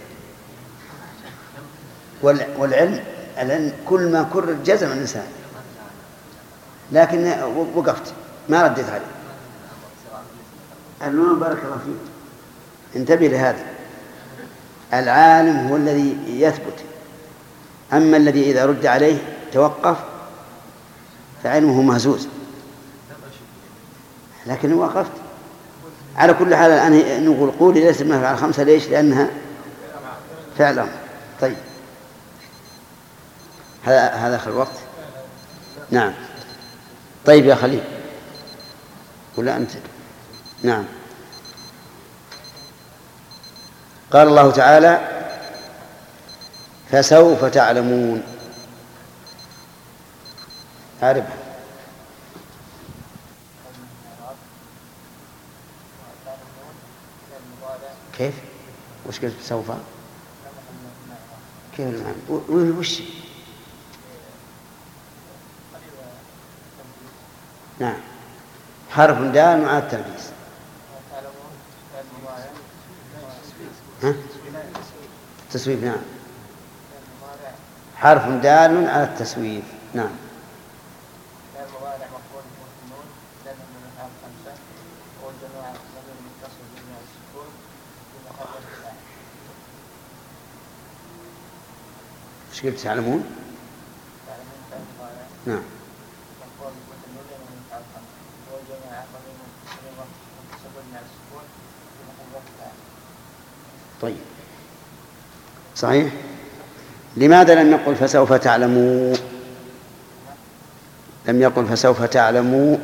[SPEAKER 1] والعلم لأن كل ما كرر جزم الإنسان. لكن وقفت. ما رديت عليه. النون بارك الله فيك. انتبه لهذا. العالم هو الذي يثبت. أما الذي إذا رد عليه توقف فعلمه مهزوز. لكن وقفت. على كل حال الآن نقول قولي ليس من على خمسة ليش؟ لأنها فعل أمر. طيب. هذا هذا آخر الوقت نعم. طيب يا خليل. ولا أنت؟ نعم. قال الله تعالى فسوف تعلمون عارف كيف؟ وش قلت سوف؟ كيف المعنى؟ وش؟ نعم حرف دال مع التنفيذ ها؟ تسويف نعم. حرف دال على التسويف نعم. إيش قلت؟ تعلمون؟ نعم. طيب. صحيح؟ لماذا لم يقل فسوف تعلموا لم يقل فسوف تعلموا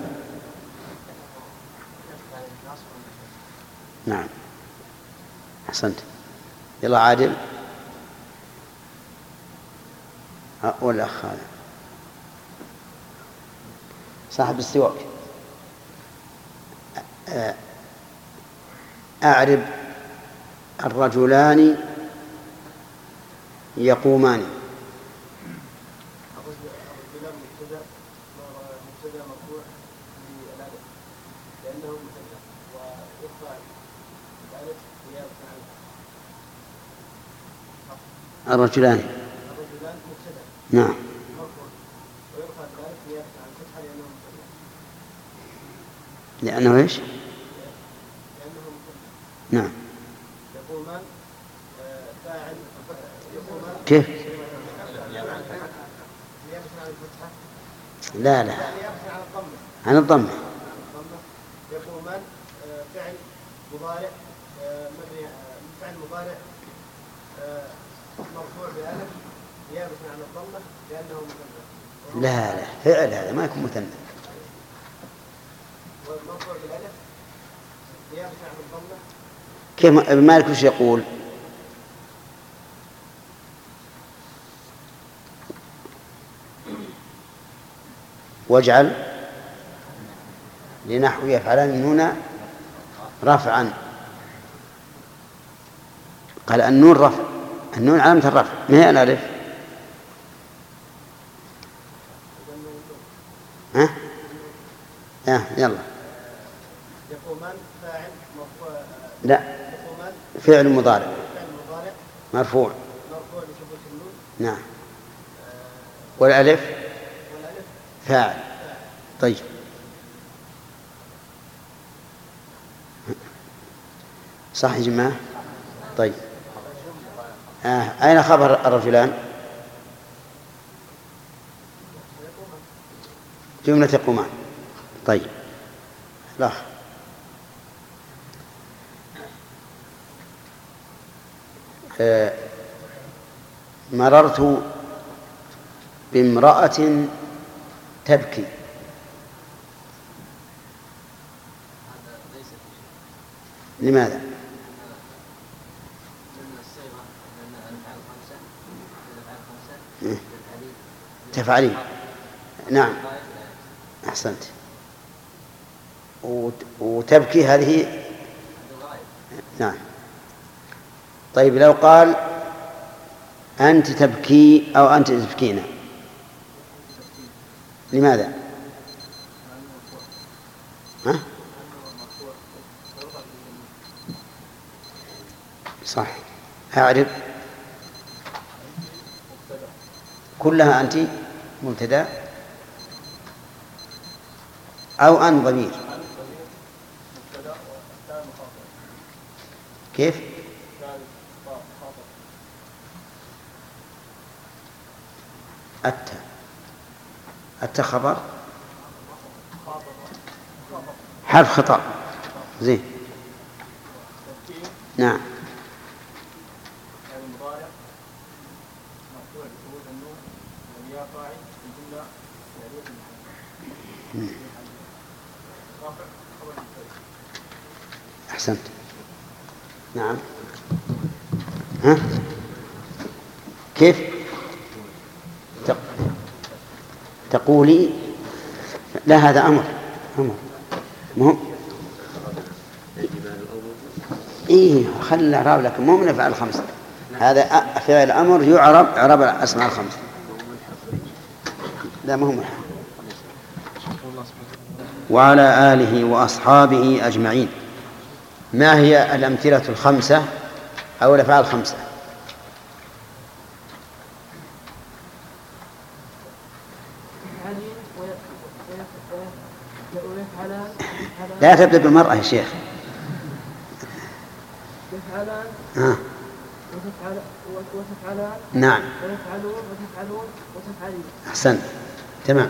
[SPEAKER 1] نعم. أحسنت. يلا عادل. والأخ هذا. صاحب السواك أعرب الرجلان يقومان. الرجلان. نعم. لأنه إيش؟ نعم يقومان فاعل كيف؟ لا لا عن الضمة يقومان فعل مضارع فعل مضارع مرفوع عن الضمة لأنه مثنى لا لا فعل هذا ما يكون مثنى والمرفوع بالألف عن الضمة كيف مالك وش يقول؟ واجعل لنحو يفعلن هنا رفعا. قال النون رفع. النون علامة الرفع. ما هي الألف؟ ها؟ ها يلا. يقومان فاعل لا. فعل مضارع. مرفوع. مرفوع لثبوت النون. نعم. والألف؟ فاعل. طيب. صح يا جماعة؟ طيب. آه. أين خبر الرجلان؟ جملة يقومان. طيب. لا. آه مررت بامرأة تبكي. لماذا؟ تفعلين نعم. أحسنت. وتبكي هذه؟ نعم. طيب لو قال أنت تبكي أو أنت تبكين لماذا؟ ها؟ صح أعرف كلها أنت مبتدأ أو أن ضمير كيف؟ التا خبر حرف خطأ. زين. نعم. أحسنت. نعم. ها؟ كيف؟ تقولي لا هذا أمر. أمر. مهم إيه خلي الإعراب لكن مو من أفعال الخمسة هذا فعل أمر يعرب إعراب الأسماء الخمسة لا مهم وعلى آله وأصحابه أجمعين. ما هي الأمثلة الخمسة أو الأفعال الخمسة؟ لا تبدأ بالمرأة يا شيخ
[SPEAKER 2] يفعلان
[SPEAKER 1] آه.
[SPEAKER 2] وتفعل وتفعلان
[SPEAKER 1] نعم
[SPEAKER 2] ويفعلون وتفعلون وتفعلين
[SPEAKER 1] أحسنت تمام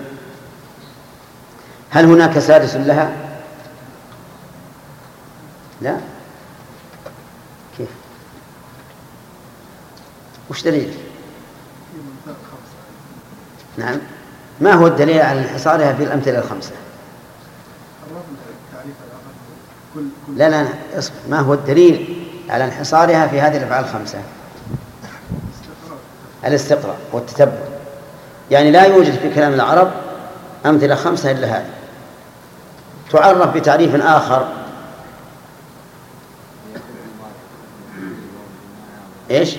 [SPEAKER 1] هل هناك سادس لها؟ لا كيف؟ وش دليل؟ نعم ما هو الدليل على انحصارها في الأمثلة الخمسة؟ لا لا اصبر ما هو الدليل على انحصارها في هذه الأفعال الخمسة؟ الاستقراء والتتبع. يعني لا يوجد في كلام العرب أمثلة خمسة إلا هذه. تعرف بتعريف آخر. إيش؟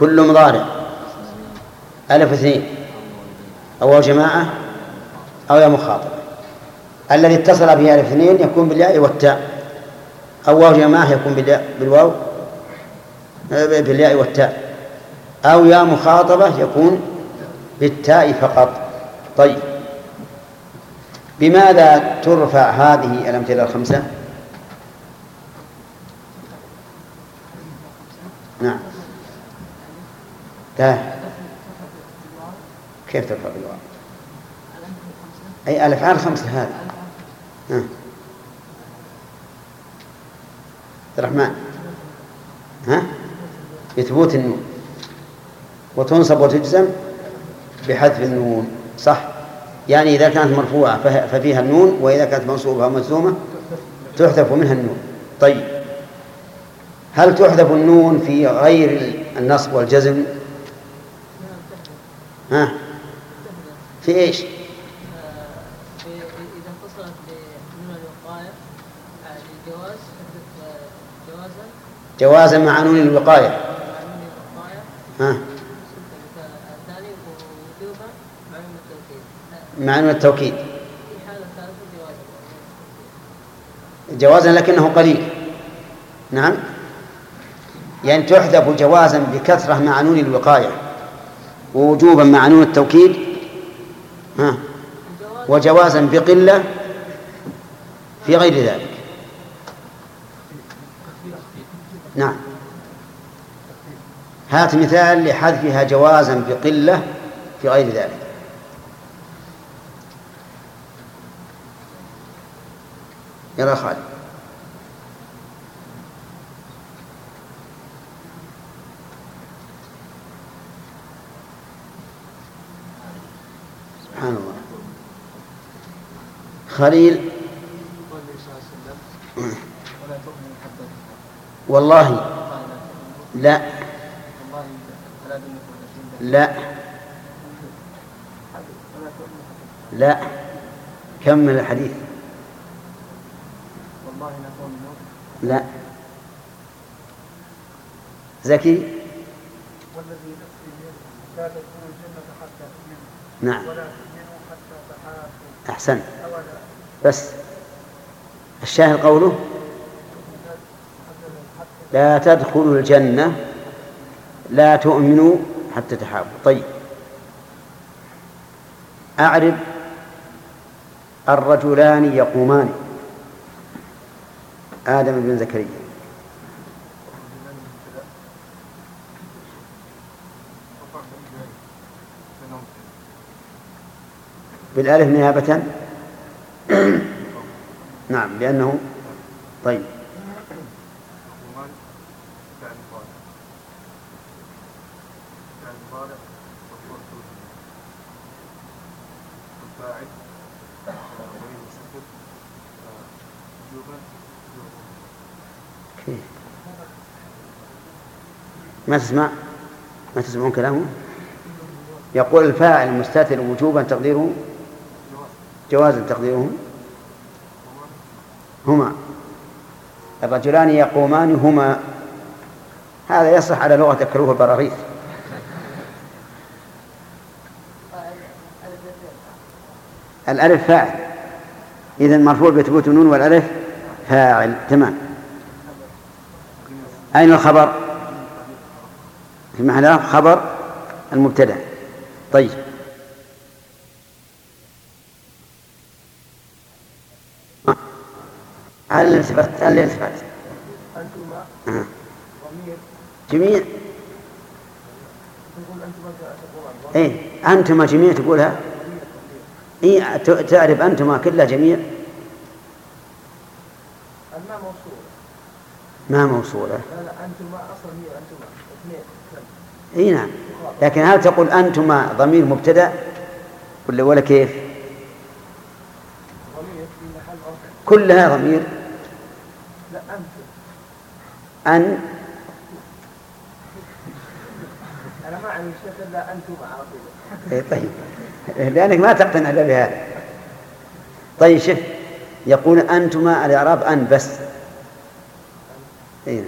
[SPEAKER 1] كل مضارع. ألف اثنين. أو جماعة أو يا مخاطب. الذي اتصل به ألف اثنين يكون بالياء والتاء. أو واو جماعة يكون بالياء بالواو بالياء والتاء. أو يا مخاطبة يكون بالتاء فقط. طيب. بماذا ترفع هذه الأمثلة الخمسة؟ نعم. لا كيف ترفع بالواو؟ أي الأفعال الخمسة هذه. ها. الرحمن. ها؟ بثبوت النون وتنصب وتجزم بحذف النون صح؟ يعني إذا كانت مرفوعة ففيها النون وإذا كانت منصوبة أو مجزومة تحذف منها النون. طيب. هل تحذف النون في غير النصب والجزم؟ ها؟ في إيش
[SPEAKER 2] إذا اتصلت بنون الوقاية الجواز جوازا
[SPEAKER 1] جوازا مع نون الوقاية. ها؟
[SPEAKER 2] مع نون التوكيد. جوازا
[SPEAKER 1] لكنه قليل. نعم؟ يعني تحذف جوازا بكثرة مع نون الوقاية ووجوبا مع نون التوكيد؟ ها؟ وجوازا بقلة في غير ذلك. نعم. هات مثال لحذفها جوازا بقلة في غير ذلك. يرى خالد. سبحان الله. خليل والله. لا. لا. لا. كمل الحديث؟ لا. زكي؟
[SPEAKER 2] والذي لا الجنة حتى تؤمنوا
[SPEAKER 1] نعم.
[SPEAKER 2] ولا تؤمنوا حتى تحاسوا
[SPEAKER 1] أحسن.
[SPEAKER 2] أولا
[SPEAKER 1] بس. الشاهد قوله؟ لا تدخلوا الجنة لا تؤمنوا حتى تحابوا طيب. أعرب الرجلان يقومان. آدم بن زكريا. بالألف نيابة؟ نعم لأنه طيب. ما تسمع؟ ما تسمعون كلامه؟ يقول الفاعل مستتر وجوبا تقديره؟ جوازا تقديره؟ هما. الرجلان يقومان هما. هذا يصح على لغة الكروه البراغيث. الألف فاعل. إذا مرفوع بثبوت النون والألف فاعل. تمام. أين الخبر؟ في محل خبر المبتدأ. طيب. هل الالتفات هل الالتفات أنتما جميع اي أنتما جميع تقولها؟ إي تعرف أنتما كلها جميع؟
[SPEAKER 2] الماء موصولة
[SPEAKER 1] ما موصولة.
[SPEAKER 2] لا لا أنتما أصلا هي أنتما. اثنين
[SPEAKER 1] إي نعم. لكن هل تقول انتما ضمير مبتدأ؟ ولا ولا كيف؟ كلها ضمير.
[SPEAKER 2] لا
[SPEAKER 1] أن؟
[SPEAKER 2] أنا ما أعني شيء إلا أنتما على
[SPEAKER 1] طيب. لأنك ما تقتنع إلا بهذا. طيب شوف. يقول أنتما الإعراب أن بس. أي نعم.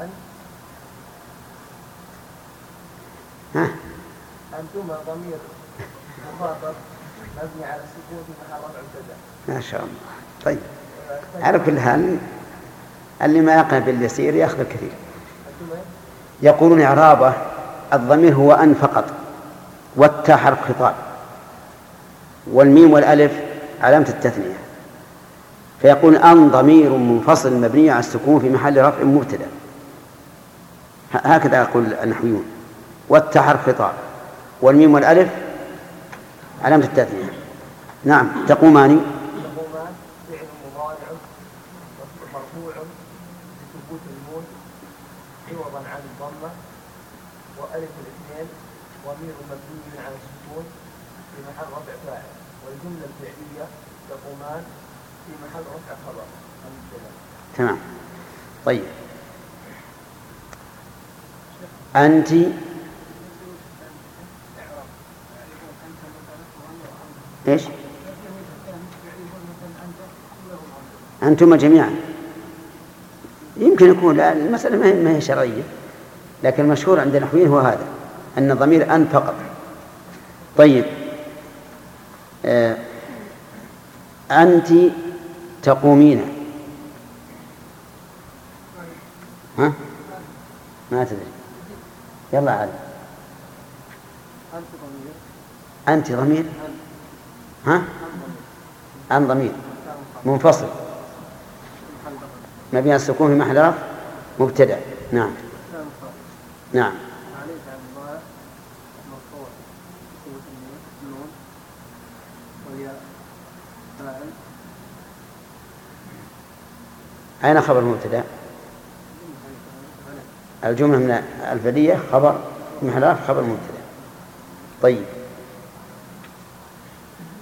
[SPEAKER 2] أن
[SPEAKER 1] ها؟
[SPEAKER 2] أنتما ضمير. مخاطب مبني على السكون في محل رفع مبتدأ
[SPEAKER 1] ما شاء الله. طيب. على كل حال اللي ما يقع باليسير يأخذ الكثير. يقولون إعرابه الضمير هو أن فقط. والتاء حرف خطاب والميم والألف علامة التثنية. فيكون أن ضمير منفصل مبني على السكون في محل رفع مبتدأ. هكذا يقول النحويون. والتاء حرف خطاب. والميم والألف علامة التثنية نعم تقومان
[SPEAKER 2] تقومان فعل مضارع مرفوع بثبوت النون عوضا عن الضمة وألف الاثنين مبني على السكون في محل رفع فاعل. والجملة الفعلية تقومان في محل رفع خبر.
[SPEAKER 1] تمام. طيب. أنت إيش؟ أنتما جميعا. يمكن يكون المسألة ما هي- ما هي شرعية لكن المشهور عند النحويين هو هذا أن ضمير أن فقط. طيب. آه أنت تقومين. ها؟ ما تدري. يلا عاد.
[SPEAKER 2] أنت ضمير؟
[SPEAKER 1] ها؟ أن ضمير. منفصل. مبني على السكون في محل رفع مبتدأ. نعم. نعم.
[SPEAKER 2] عن
[SPEAKER 1] أين خبر المبتدأ؟ الجملة من الفعلية خبر في محل رفع خبر مبتدأ. طيب هما يقومان
[SPEAKER 3] هما مبتدا مبتدا ضمير ضمير منفصل في محل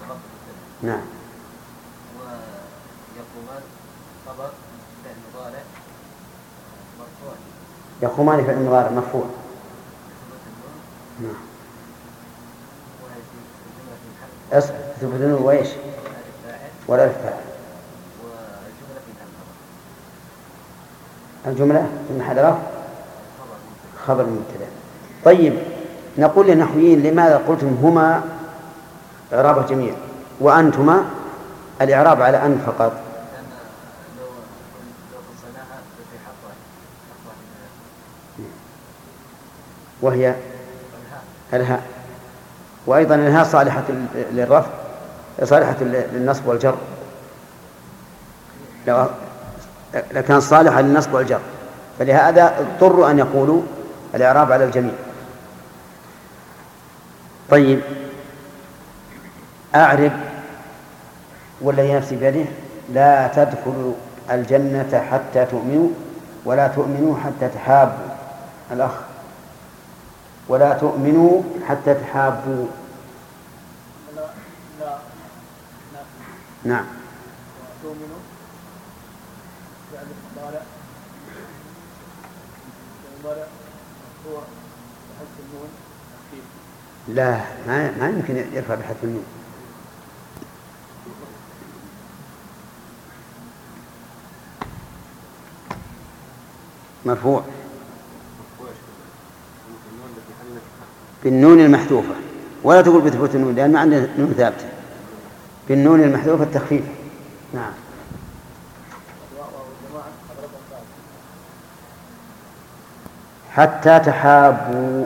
[SPEAKER 3] رفع مبتدا
[SPEAKER 1] نعم.
[SPEAKER 3] ويقومان خبر فعل مضارع مرفوع
[SPEAKER 1] يقومان في المضارع مرفوع نعم. اصبر تثبتون وإيش؟
[SPEAKER 3] ألف فاعل
[SPEAKER 1] ولا الفاعل
[SPEAKER 3] والجملة في محل خبر
[SPEAKER 1] الجملة رفع
[SPEAKER 3] خبر
[SPEAKER 1] المبتدأ طيب نقول للنحويين لماذا قلتم هما؟ إعراب الجميع وأنتما؟ الإعراب على أن فقط. وهي؟
[SPEAKER 3] الهاء
[SPEAKER 1] وأيضا الهاء صالحة للرفع صالحة للنصب والجر. لكان صالحة للنصب والجر. فلهذا اضطروا أن يقولوا الإعراب على الجميع. طيب أعرب والذي نفسي بيده؟ لا تدخلوا الجنة حتى تؤمنوا ولا تؤمنوا حتى تحابوا. الأخ ولا تؤمنوا حتى تحابوا.
[SPEAKER 2] لا لا لا.
[SPEAKER 1] نعم.
[SPEAKER 2] تؤمنوا
[SPEAKER 1] لا ما ما يمكن يرفع بحذف النون. مرفوع. بالنون المحذوفة. ولا تقول بثبوت النون لأن ما عندنا نون ثابتة. بالنون المحذوفة التخفيف. نعم
[SPEAKER 2] والواو والجماعة أضربهم بعض
[SPEAKER 1] حتى تحابوا.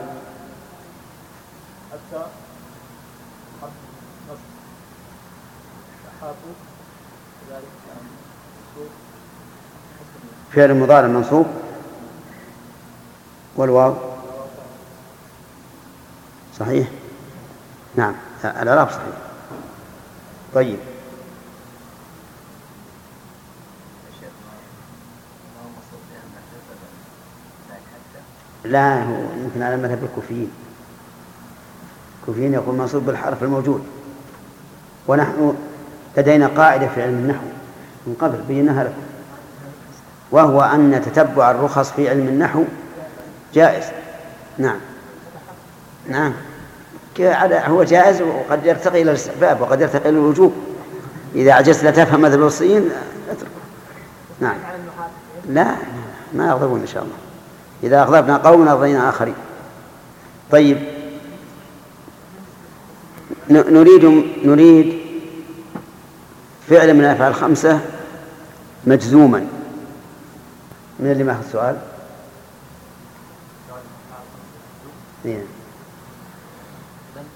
[SPEAKER 2] حتى.
[SPEAKER 1] فعل مضارع منصوب. والواو. صحيح؟ نعم. الإعراب صحيح. طيب
[SPEAKER 3] الشيخ ما ما هو مصروف فيها المحذوفة بعد حتى
[SPEAKER 1] لا هو يمكن على مذهب الكوفيين. الكوفيين يقول منصوب بالحرف الموجود. ونحن لدينا قاعدة في علم النحو من قبل بيناها لكم وهو أن تتبع الرخص في علم النحو جائز. نعم. نعم. هو جائز وقد يرتقي إلى الاستحباب وقد يرتقي إلى الوجوب. إذا عجزت لا تفهم مذهب الوصيين اتركه نعم. لا ما يغضبون إن شاء الله. إذا أغضبنا قوم أرضينا آخرين. طيب. نريد نريد فعل من الأفعال الخمسة مجزوما. من اللي ما أخذ سؤال.
[SPEAKER 3] لن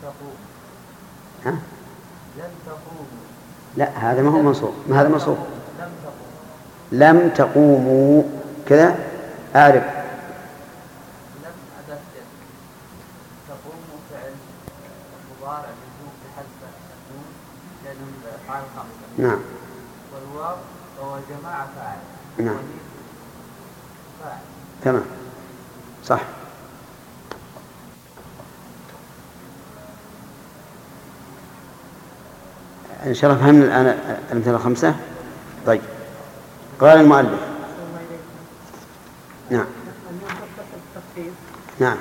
[SPEAKER 3] تقوم.
[SPEAKER 1] ها؟ لا هذا ما هو منصوب. ما هذا منصوب؟
[SPEAKER 3] لم
[SPEAKER 1] تقوموا. كذا؟ أعرف
[SPEAKER 3] لم أداة جد تقوم فعل مضارع مجزوم بحذف النون لأنه من الأفعال الخمسة
[SPEAKER 1] نعم
[SPEAKER 3] والواو وهو جماعة فاعل
[SPEAKER 1] نعم. تمام. صح. إن شاء الله فهمنا الآن الأمثلة الخمسة طيب. قال المؤلف. نعم. نعم.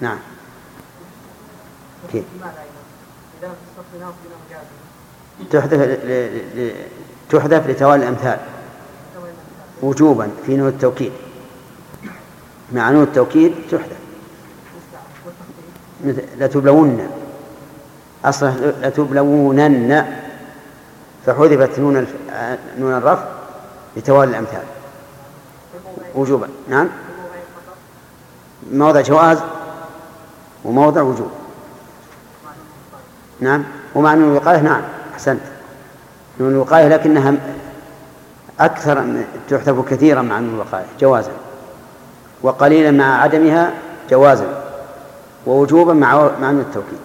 [SPEAKER 1] نعم. كيف؟
[SPEAKER 2] لماذا
[SPEAKER 1] تحذف لتوالي الأمثال. وجوبا في نون التوكيد. مع نون التوكيد تحذف. لتبلون. أصلا لتبلونن. فحذفت نون الف... نون الرفع لتوالي الأمثال. وجوبا. نعم. موضع جواز وموضع وجوب. نعم. ومع نون الوقاية نعم. أحسنت. نون الوقاية لكنها أكثر من- تحذف كثيرا مع نون الوقاية جوازا. وقليلا مع عدمها جوازا. ووجوبا مع مع التوكيد.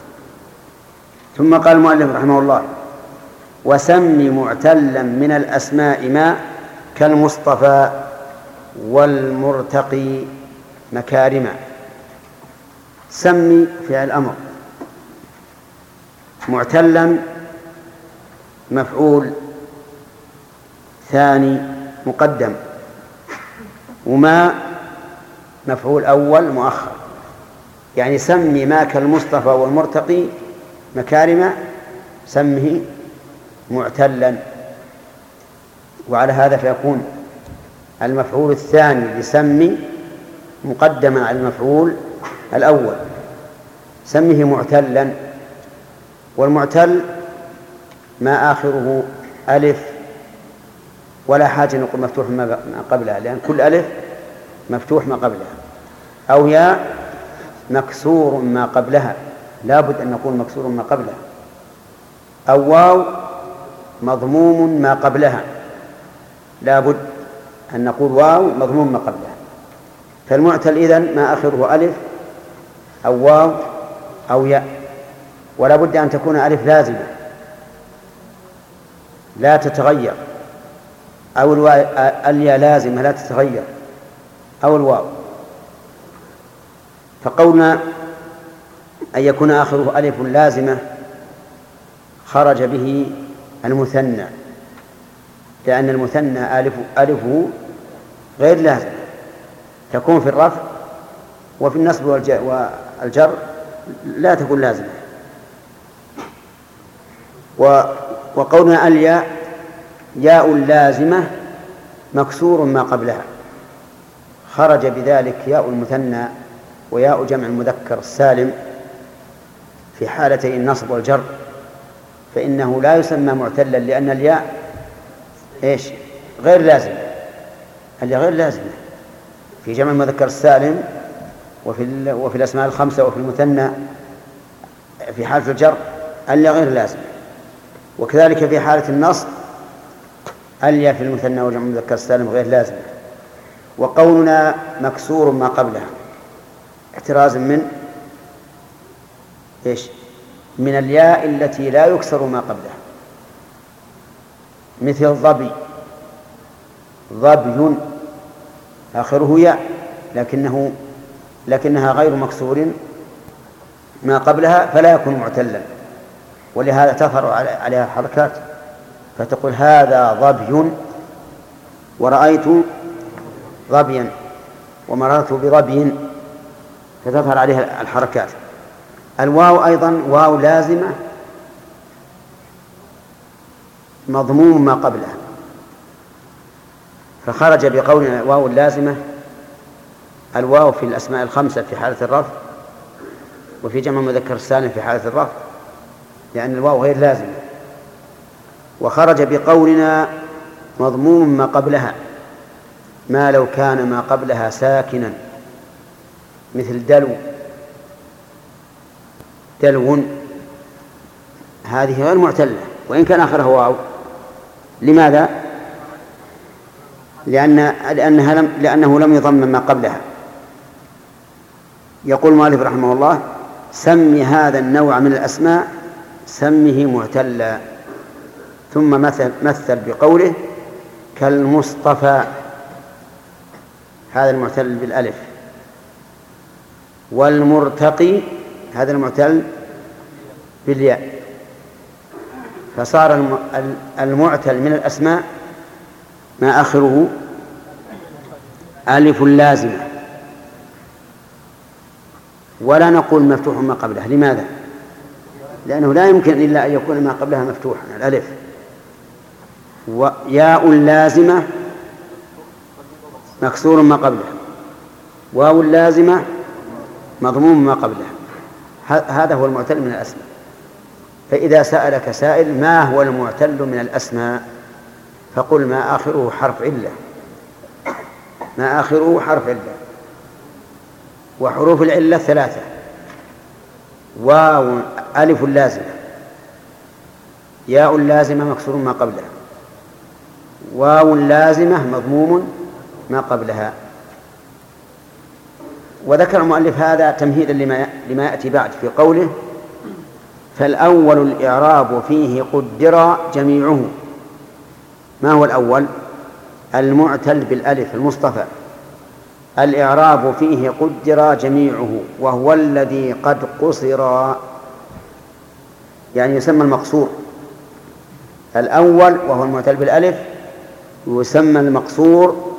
[SPEAKER 1] ثم قال المؤلف رحمه الله وسم معتلا من الأسماء ما كالمصطفى والمرتقي مكارما سمي فعل أمر معتلا مفعول ثاني مقدم وما مفعول أول مؤخر. يعني سمي ما كالمصطفى والمرتقي مكارم سمه معتلا. وعلى هذا فيكون المفعول الثاني لسمي مقدما على المفعول الأول سمه معتلا. والمعتل ما آخره ألف ولا حاجة نقول مفتوح ما قبلها لأن كل ألف مفتوح ما قبلها. أو ياء مكسور ما قبلها لا بد أن نقول مكسور ما قبلها. أو واو مضموم ما قبلها لا بد أن نقول واو مضموم ما قبلها. فالمعتل إذن ما آخره ألف أو واو أو ياء ولا بد أن تكون ألف لازمة. لا تتغير. أو الياء لازمة لا تتغير. أو الواو. فقولنا أن يكون آخره ألف لازمة خرج به المثنى. لأن المثنى ألف ألفه غير لازم. تكون في الرفع وفي النصب والجر لا تكون لازمة. وقولنا الياء ياء لازمة مكسور ما قبلها. خرج بذلك ياء المثنى وياء جمع المذكر السالم في حالتي النصب والجر فإنه لا يسمى معتلا لأن الياء إيش؟ غير لازمة الياء غير لازمة في جمع المذكر السالم وفي وفي الأسماء الخمسة وفي المثنى في حالة الجر الياء غير لازمة وكذلك في حالة النصب الياء في المثنى وجمع المذكر السالم غير لازمة وقولنا مكسور ما قبلها. احترازا من؟ إيش؟ من الياء التي لا يكسر ما قبلها. مثل ظبي. ظبي. آخره ياء. لكنه لكنها غير مكسور ما قبلها فلا يكون معتلا. ولهذا تظهر عليها حركات فتقول هذا ظبي ورأيت ظبيا ومررت بظبي فتظهر عليها الحركات. الواو أيضا واو لازمة مضموم ما قبلها. فخرج بقولنا واو اللازمة الواو في الأسماء الخمسة في حالة الرفع وفي جمع مذكر السالم في حالة الرفع. لأن الواو غير لازمة وخرج بقولنا مضموم ما قبلها ما لو كان ما قبلها ساكنا. مثل دلو. دلو. هذه غير معتلة. وإن كان آخرها واو. لماذا؟ لأن لأنها لم لأنه لم يضمن ما قبلها. يقول المؤلف رحمه الله سم هذا النوع من الأسماء سمه معتلا ثم مثل مثل بقوله كالمصطفى. هذا المعتل بالألف. والمرتقي هذا المعتل بالياء. فصار المعتل من الأسماء ما آخره ألف لازمة. ولا نقول مفتوح ما قبله. لماذا؟ لأنه لا يمكن إلا أن يكون ما قبلها مفتوحا الألف. وياء لازمة مكسور ما قبلها. واو لازمة مضموم ما قبلها. هذا هو المعتل من الأسماء. فإذا سألك سائل ما هو المعتل من الأسماء؟ فقل ما آخره حرف علة. ما آخره حرف علة. وحروف العلة ثلاثة. واو ألف لازمة ياء لازمة مكسور ما قبلها. واو لازمة مضموم ما قبلها. وذكر المؤلف هذا تمهيدا لما لما يأتي بعد في قوله فالأول الإعراب فيه قدر جميعه. ما هو الأول؟ المعتل بالألف المصطفى. الإعراب فيه قدر جميعه وهو الذي قد قصر يعني يسمى المقصور. الأول وهو المعتل بالألف يسمى المقصور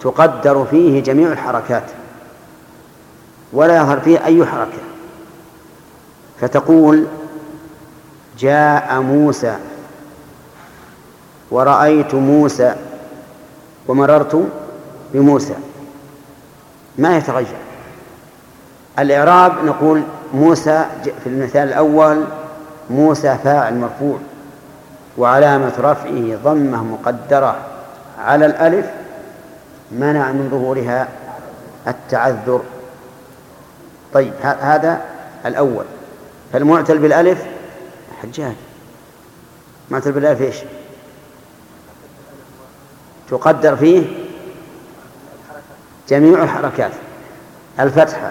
[SPEAKER 1] تقدر فيه جميع الحركات ولا يظهر فيه أي حركة. فتقول جاء موسى ورأيت موسى ومررت بموسى. ما يتغير. الإعراب نقول موسى في المثال الأول موسى فاعل مرفوع وعلامة رفعه ضمة مقدرة على الألف منع من ظهورها التعذر. طيب هذا الأول. فالمعتل بالألف حجاج. معتل بالألف إيش؟ تقدر فيه جميع الحركات الفتحة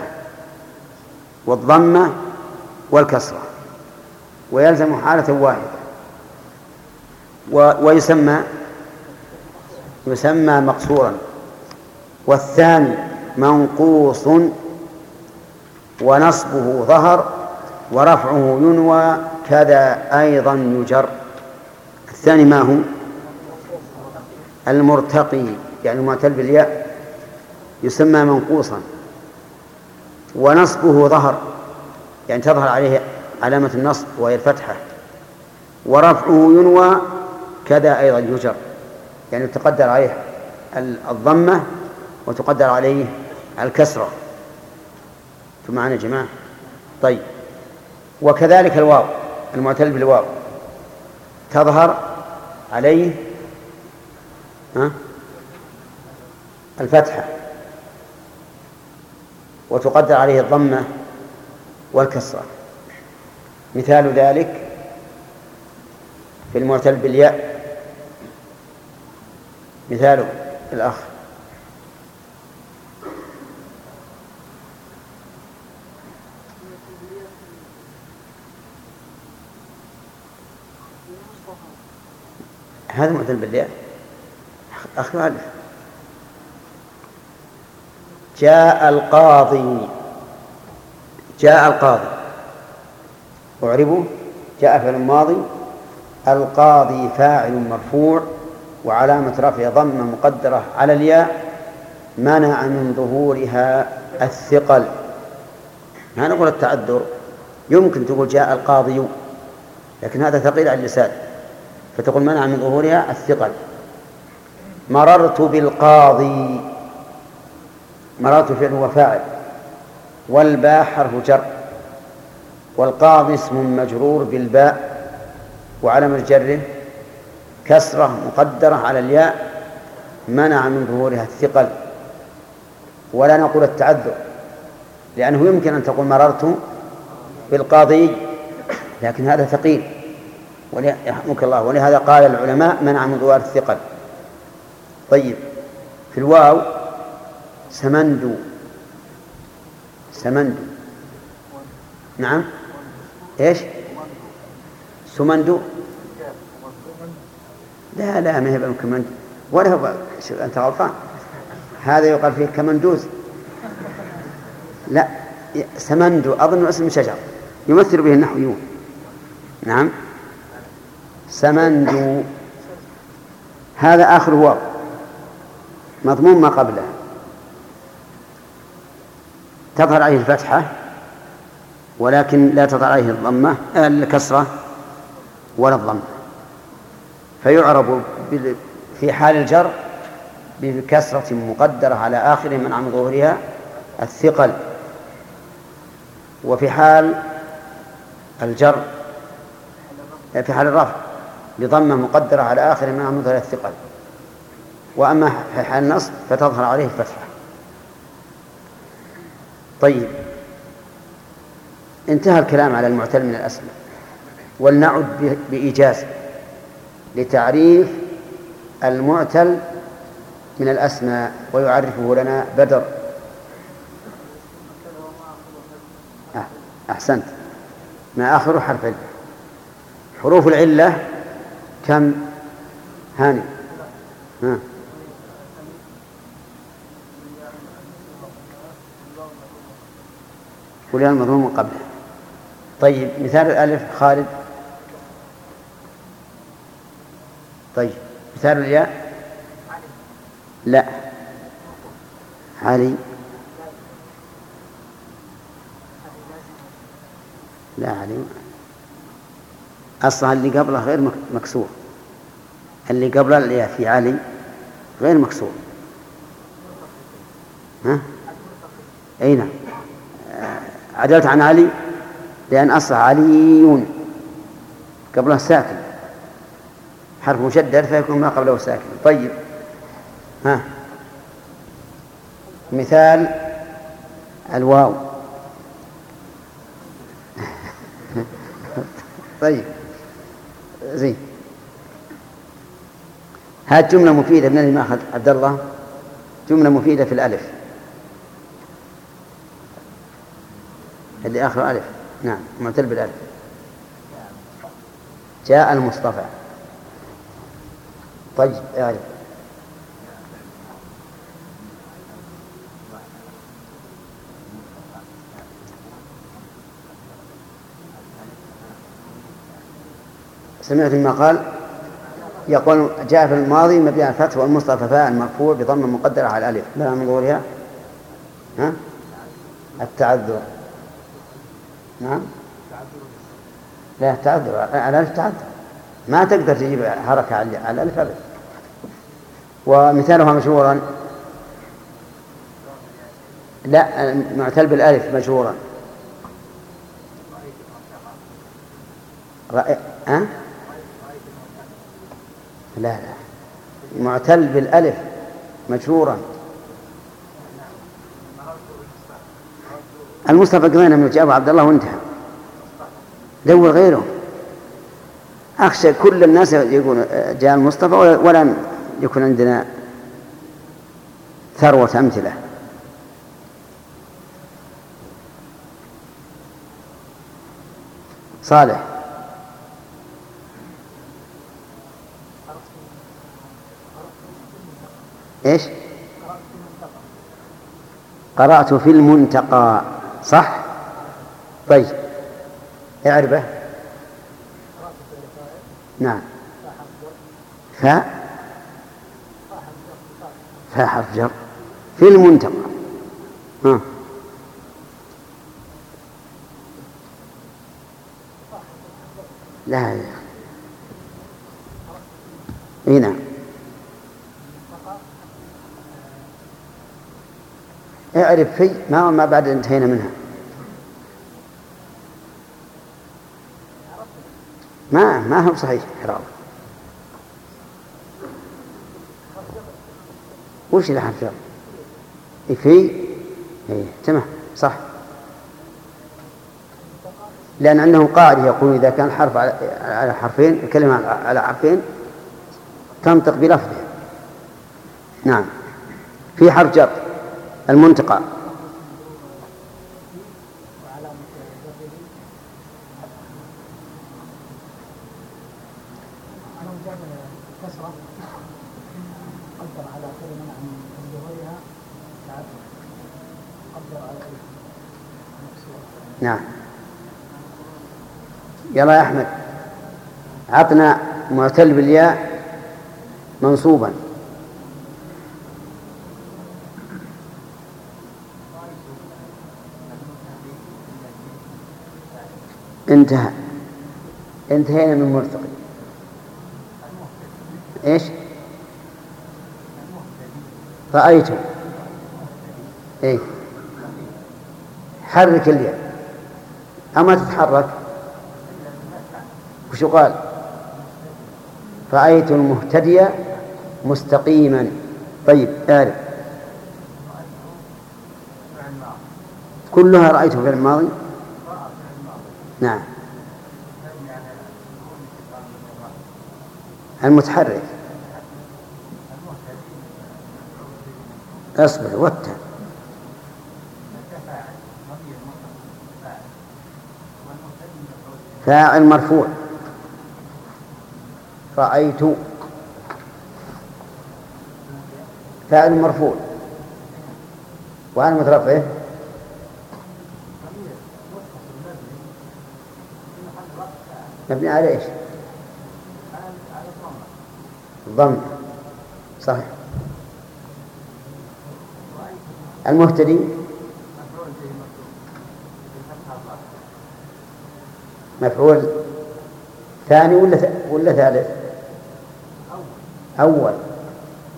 [SPEAKER 1] والضمة والكسرة. ويلزم حالة واحدة. ويسمى يسمى مقصورا. والثاني منقوص ونصبه ظهر ورفعه ينوى كذا أيضا يجر. الثاني ما هو؟ المرتقي يعني معتل بالياء يسمى منقوصا. ونصبه ظهر يعني تظهر عليه علامة النصب وهي الفتحة. ورفعه ينوى كذا أيضا يجر. يعني تقدر عليه الضمة وتقدر عليه الكسرة. معنا يا جماعة؟ طيب. وكذلك الواو المعتل بالواو. تظهر عليه ها؟ الفتحة. وتقدر عليه الضمة والكسرة. مثال ذلك في المعتل بالياء. مثال الأخ. هذا معتل بالياء. أخي ألف جاء القاضي. جاء القاضي. أعربه جاء فعل ماضي القاضي فاعل مرفوع وعلامة رفع ضمة مقدرة على الياء منع من ظهورها الثقل. ما نقول التعذر يمكن تقول جاء القاضي لكن هذا ثقيل على اللسان فتقول منع من ظهورها الثقل. مررت بالقاضي مررت فعل وفاعل والباء حرف جر. والقاضي اسم مجرور بالباء وعلم جره كسرة مقدرة على الياء منع من ظهورها الثقل. ولا نقول التعذر لأنه يمكن أن تقول مررت بالقاضي لكن هذا ثقيل. يرحمك الله. ولهذا قال العلماء منع من ظهور الثقل. طيب في الواو سمندو. سمندو. نعم؟ إيش؟ سمندو. لا لا ما هي كمندو. ولا هو أنت غلطان. هذا يقال فيه كمندوز. لا سمندو أظن اسم شجر. يمثل به النحويون نعم. سمندو. هذا آخر واو. مضمون ما قبله. تظهر عليه الفتحة. ولكن لا تظهر عليه الضمة الكسرة ولا الضمة فيعرب في حال الجر بكسرة مقدرة على آخره من عن ظهورها الثقل. وفي حال الجر في حال الرفع بضمة مقدرة على آخره من عن ظهورها الثقل. وأما في حال النصب فتظهر عليه الفتحة. طيب. انتهى الكلام على المعتل من الأسماء. ولنعد بإيجاز لتعريف المعتل من الأسماء ويعرفه لنا بدر. أحسنت. ما آخر حرف علة حروف العلة كم؟ هاني. ها. والياء المضموم من قبله. طيب مثال الألف خالد. طيب مثال الياء؟ لا. علي. لا علي. أصلا اللي قبله غير مكسور. اللي قبل الياء في علي غير مكسور. ها؟ أي نعم. عدلت عن علي؟ لأن أصل علي قبله ساكن. حرف مشدد فيكون ما قبله ساكن. طيب. ها. مثال الواو. طيب. زين. هذه جملة مفيدة من اللي أخذ عبد الله. جملة مفيدة في الألف. اللي آخر ألف. نعم معتل بالألف جاء المصطفى. طيب اعرف. سمعت ما قال؟ يقول جاء في الماضي مبني على الفتح والمصطفى فاعل مرفوع بضم مقدرة على الألف. ما من ظهورها ها؟ التعذر. نعم. لا تعذر. الألف تعذر. ما تقدر تجيب حركة على الألف أبدا. ومثالها مشهورا. لا معتل بالألف مشهورا. رأي أه؟ لا لا. معتل بالألف مشهورا. المصطفى قضينا من جابه عبد الله وانتهى. دور غيره. أخشى كل الناس يقول جاء المصطفى ولم يكن عندنا ثروة أمثلة. صالح. إيش؟ قرأت في المنتقى. صح؟ طيب. اعربه نعم. فاء فاء حرف جر. في المنتقى ها. لا اي نعم اعرف في ما ما بعد انتهينا منها. ما ما هو صحيح إعراب وش اللي حرف جر؟ في؟ إيه تمام صح. لأن عندهم قاعدة يقول إذا كان حرف على حرفين الكلمة على حرفين تنطق بلفظها نعم. في حرف جر. المنتقى نعم. يلا يا أحمد. عطنا معتل بالياء منصوبا. انتهى. انتهينا من مرتقي إيش؟ رأيته. إيه. حرك اليد. أما تتحرك؟ وش قال؟ رأيت المهتدي مستقيما. طيب اعرف كلها رأيته في الماضي؟ نعم. المتحرك. اصبر وتر فاعل مرفوع. رأيت. فاعل مرفوع. وعن مترفعه مبني على إيش؟ الضم. صحيح. المهتدي. مفعول ثاني ولا ولا ثالث؟ أول.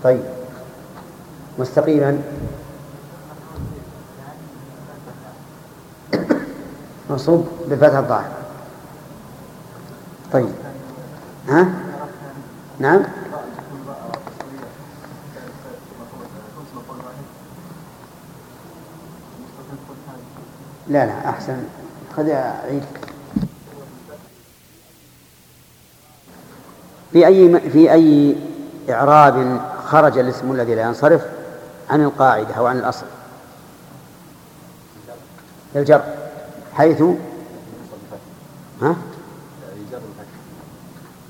[SPEAKER 1] طيب. مستقيما. منصوب بفتح الظاهر طيب. ها؟ نعم؟ لا لا أحسن. خذ عيد. في أي في أي إعراب خرج الاسم الذي لا ينصرف عن القاعدة أو عن الأصل؟ الجر. حيث؟ ها؟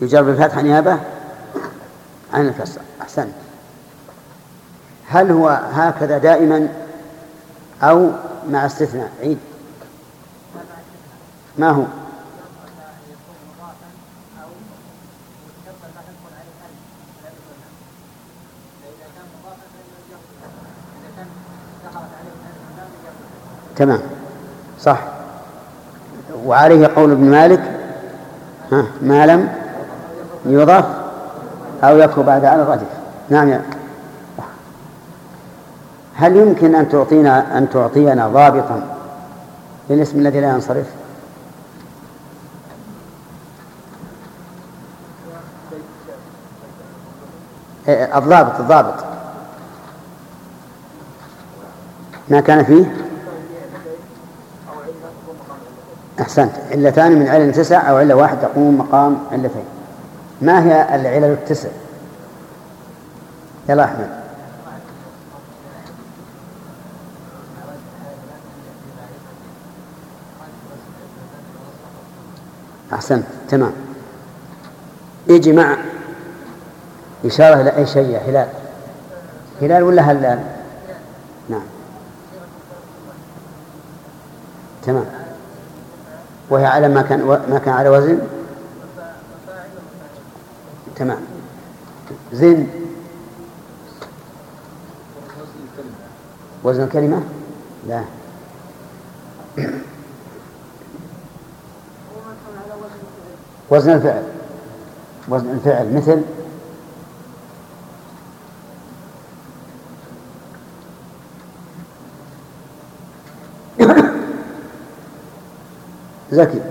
[SPEAKER 1] يجر بالفتح نيابة؟ عن الكسر أحسنت. هل هو هكذا دائما أو مع استثناء؟ عيد. ما هو؟ تمام. صح. وعليه قول ابن مالك؟ ها ما لم؟ يضاف أو يكفر بعد على الردف نعم يا هل يمكن أن تعطينا أن تعطينا ضابطا للاسم الذي لا ينصرف؟ الضابط الضابط. ما كان فيه؟ أحسنت. علتان من علل تسع أو علة واحدة تقوم مقام علتين. ما هي العلل التسع؟ يلا أحمد. أحسنت تمام. اجمع إشارة إلى أي شيء يا هلال؟ هلال ولا هلال؟ نعم. تمام. وهي على ما كان ما كان على وزن؟ تمام زين. وزن الكلمة؟ لا. وزن الفعل. وزن الفعل. مثل؟ زكي.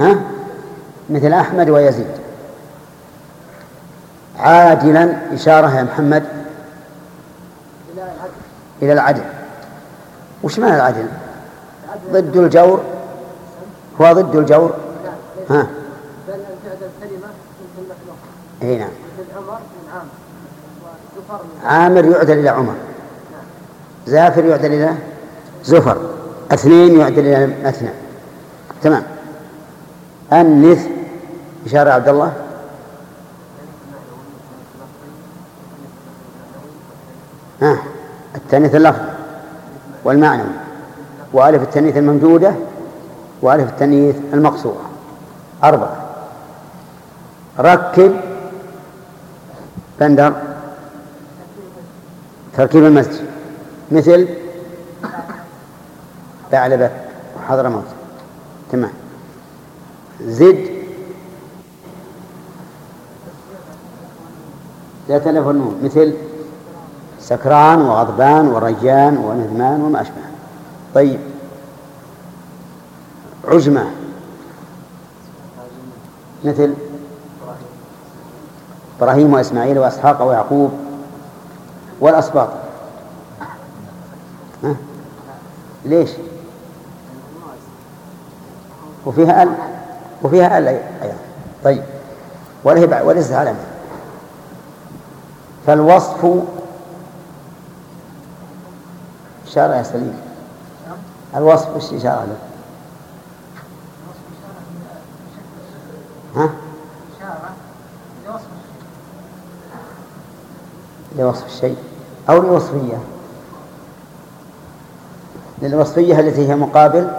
[SPEAKER 1] ها؟ مثل أحمد ويزيد. عادلا إشارة يا محمد إلى العدل. وش معنى العدل؟ ضد الجور؟ هو ضد الجور؟ ها. إي نعم. عامر يعدل إلى عمر. زافر يعدل إلى زفر. اثنين يعدل إلى اثنان. تمام. أنث إشارة عبد الله ها التانيث اللفظ والمعنوي وألف التأنيث الممدودة وألف التأنيث المقصورة. أربعة. ركب بندر. تركيب المسجد. مثل ثعلبة وحضرموت تمام. زد. لا تلف النون. مثل سكران وغضبان ورجان وندمان وما أشبه طيب. عجمة مثل إبراهيم وإسماعيل وإسحاق ويعقوب والأسباط. ها؟ ليش؟ وفيها أل وفيها أل أيضا. طيب. وليس علما فالوصف إشارة يا سليم. الوصف وش إشارة له؟ ها؟ لوصف الشيء أو لوصفية. للوصفية التي هي مقابل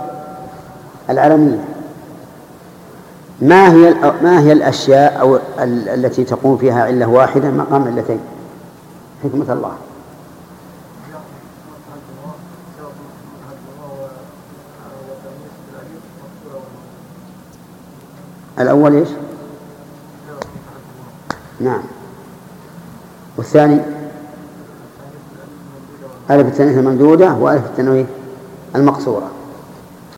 [SPEAKER 1] العلمية. ما هي ما هي الأشياء أو التي تقوم فيها علة واحدة مقام علتين؟ حكمة الله. الأول إيش؟ نعم. والثاني؟ ألف التنويه الممدودة وألف التنويه المقصورة.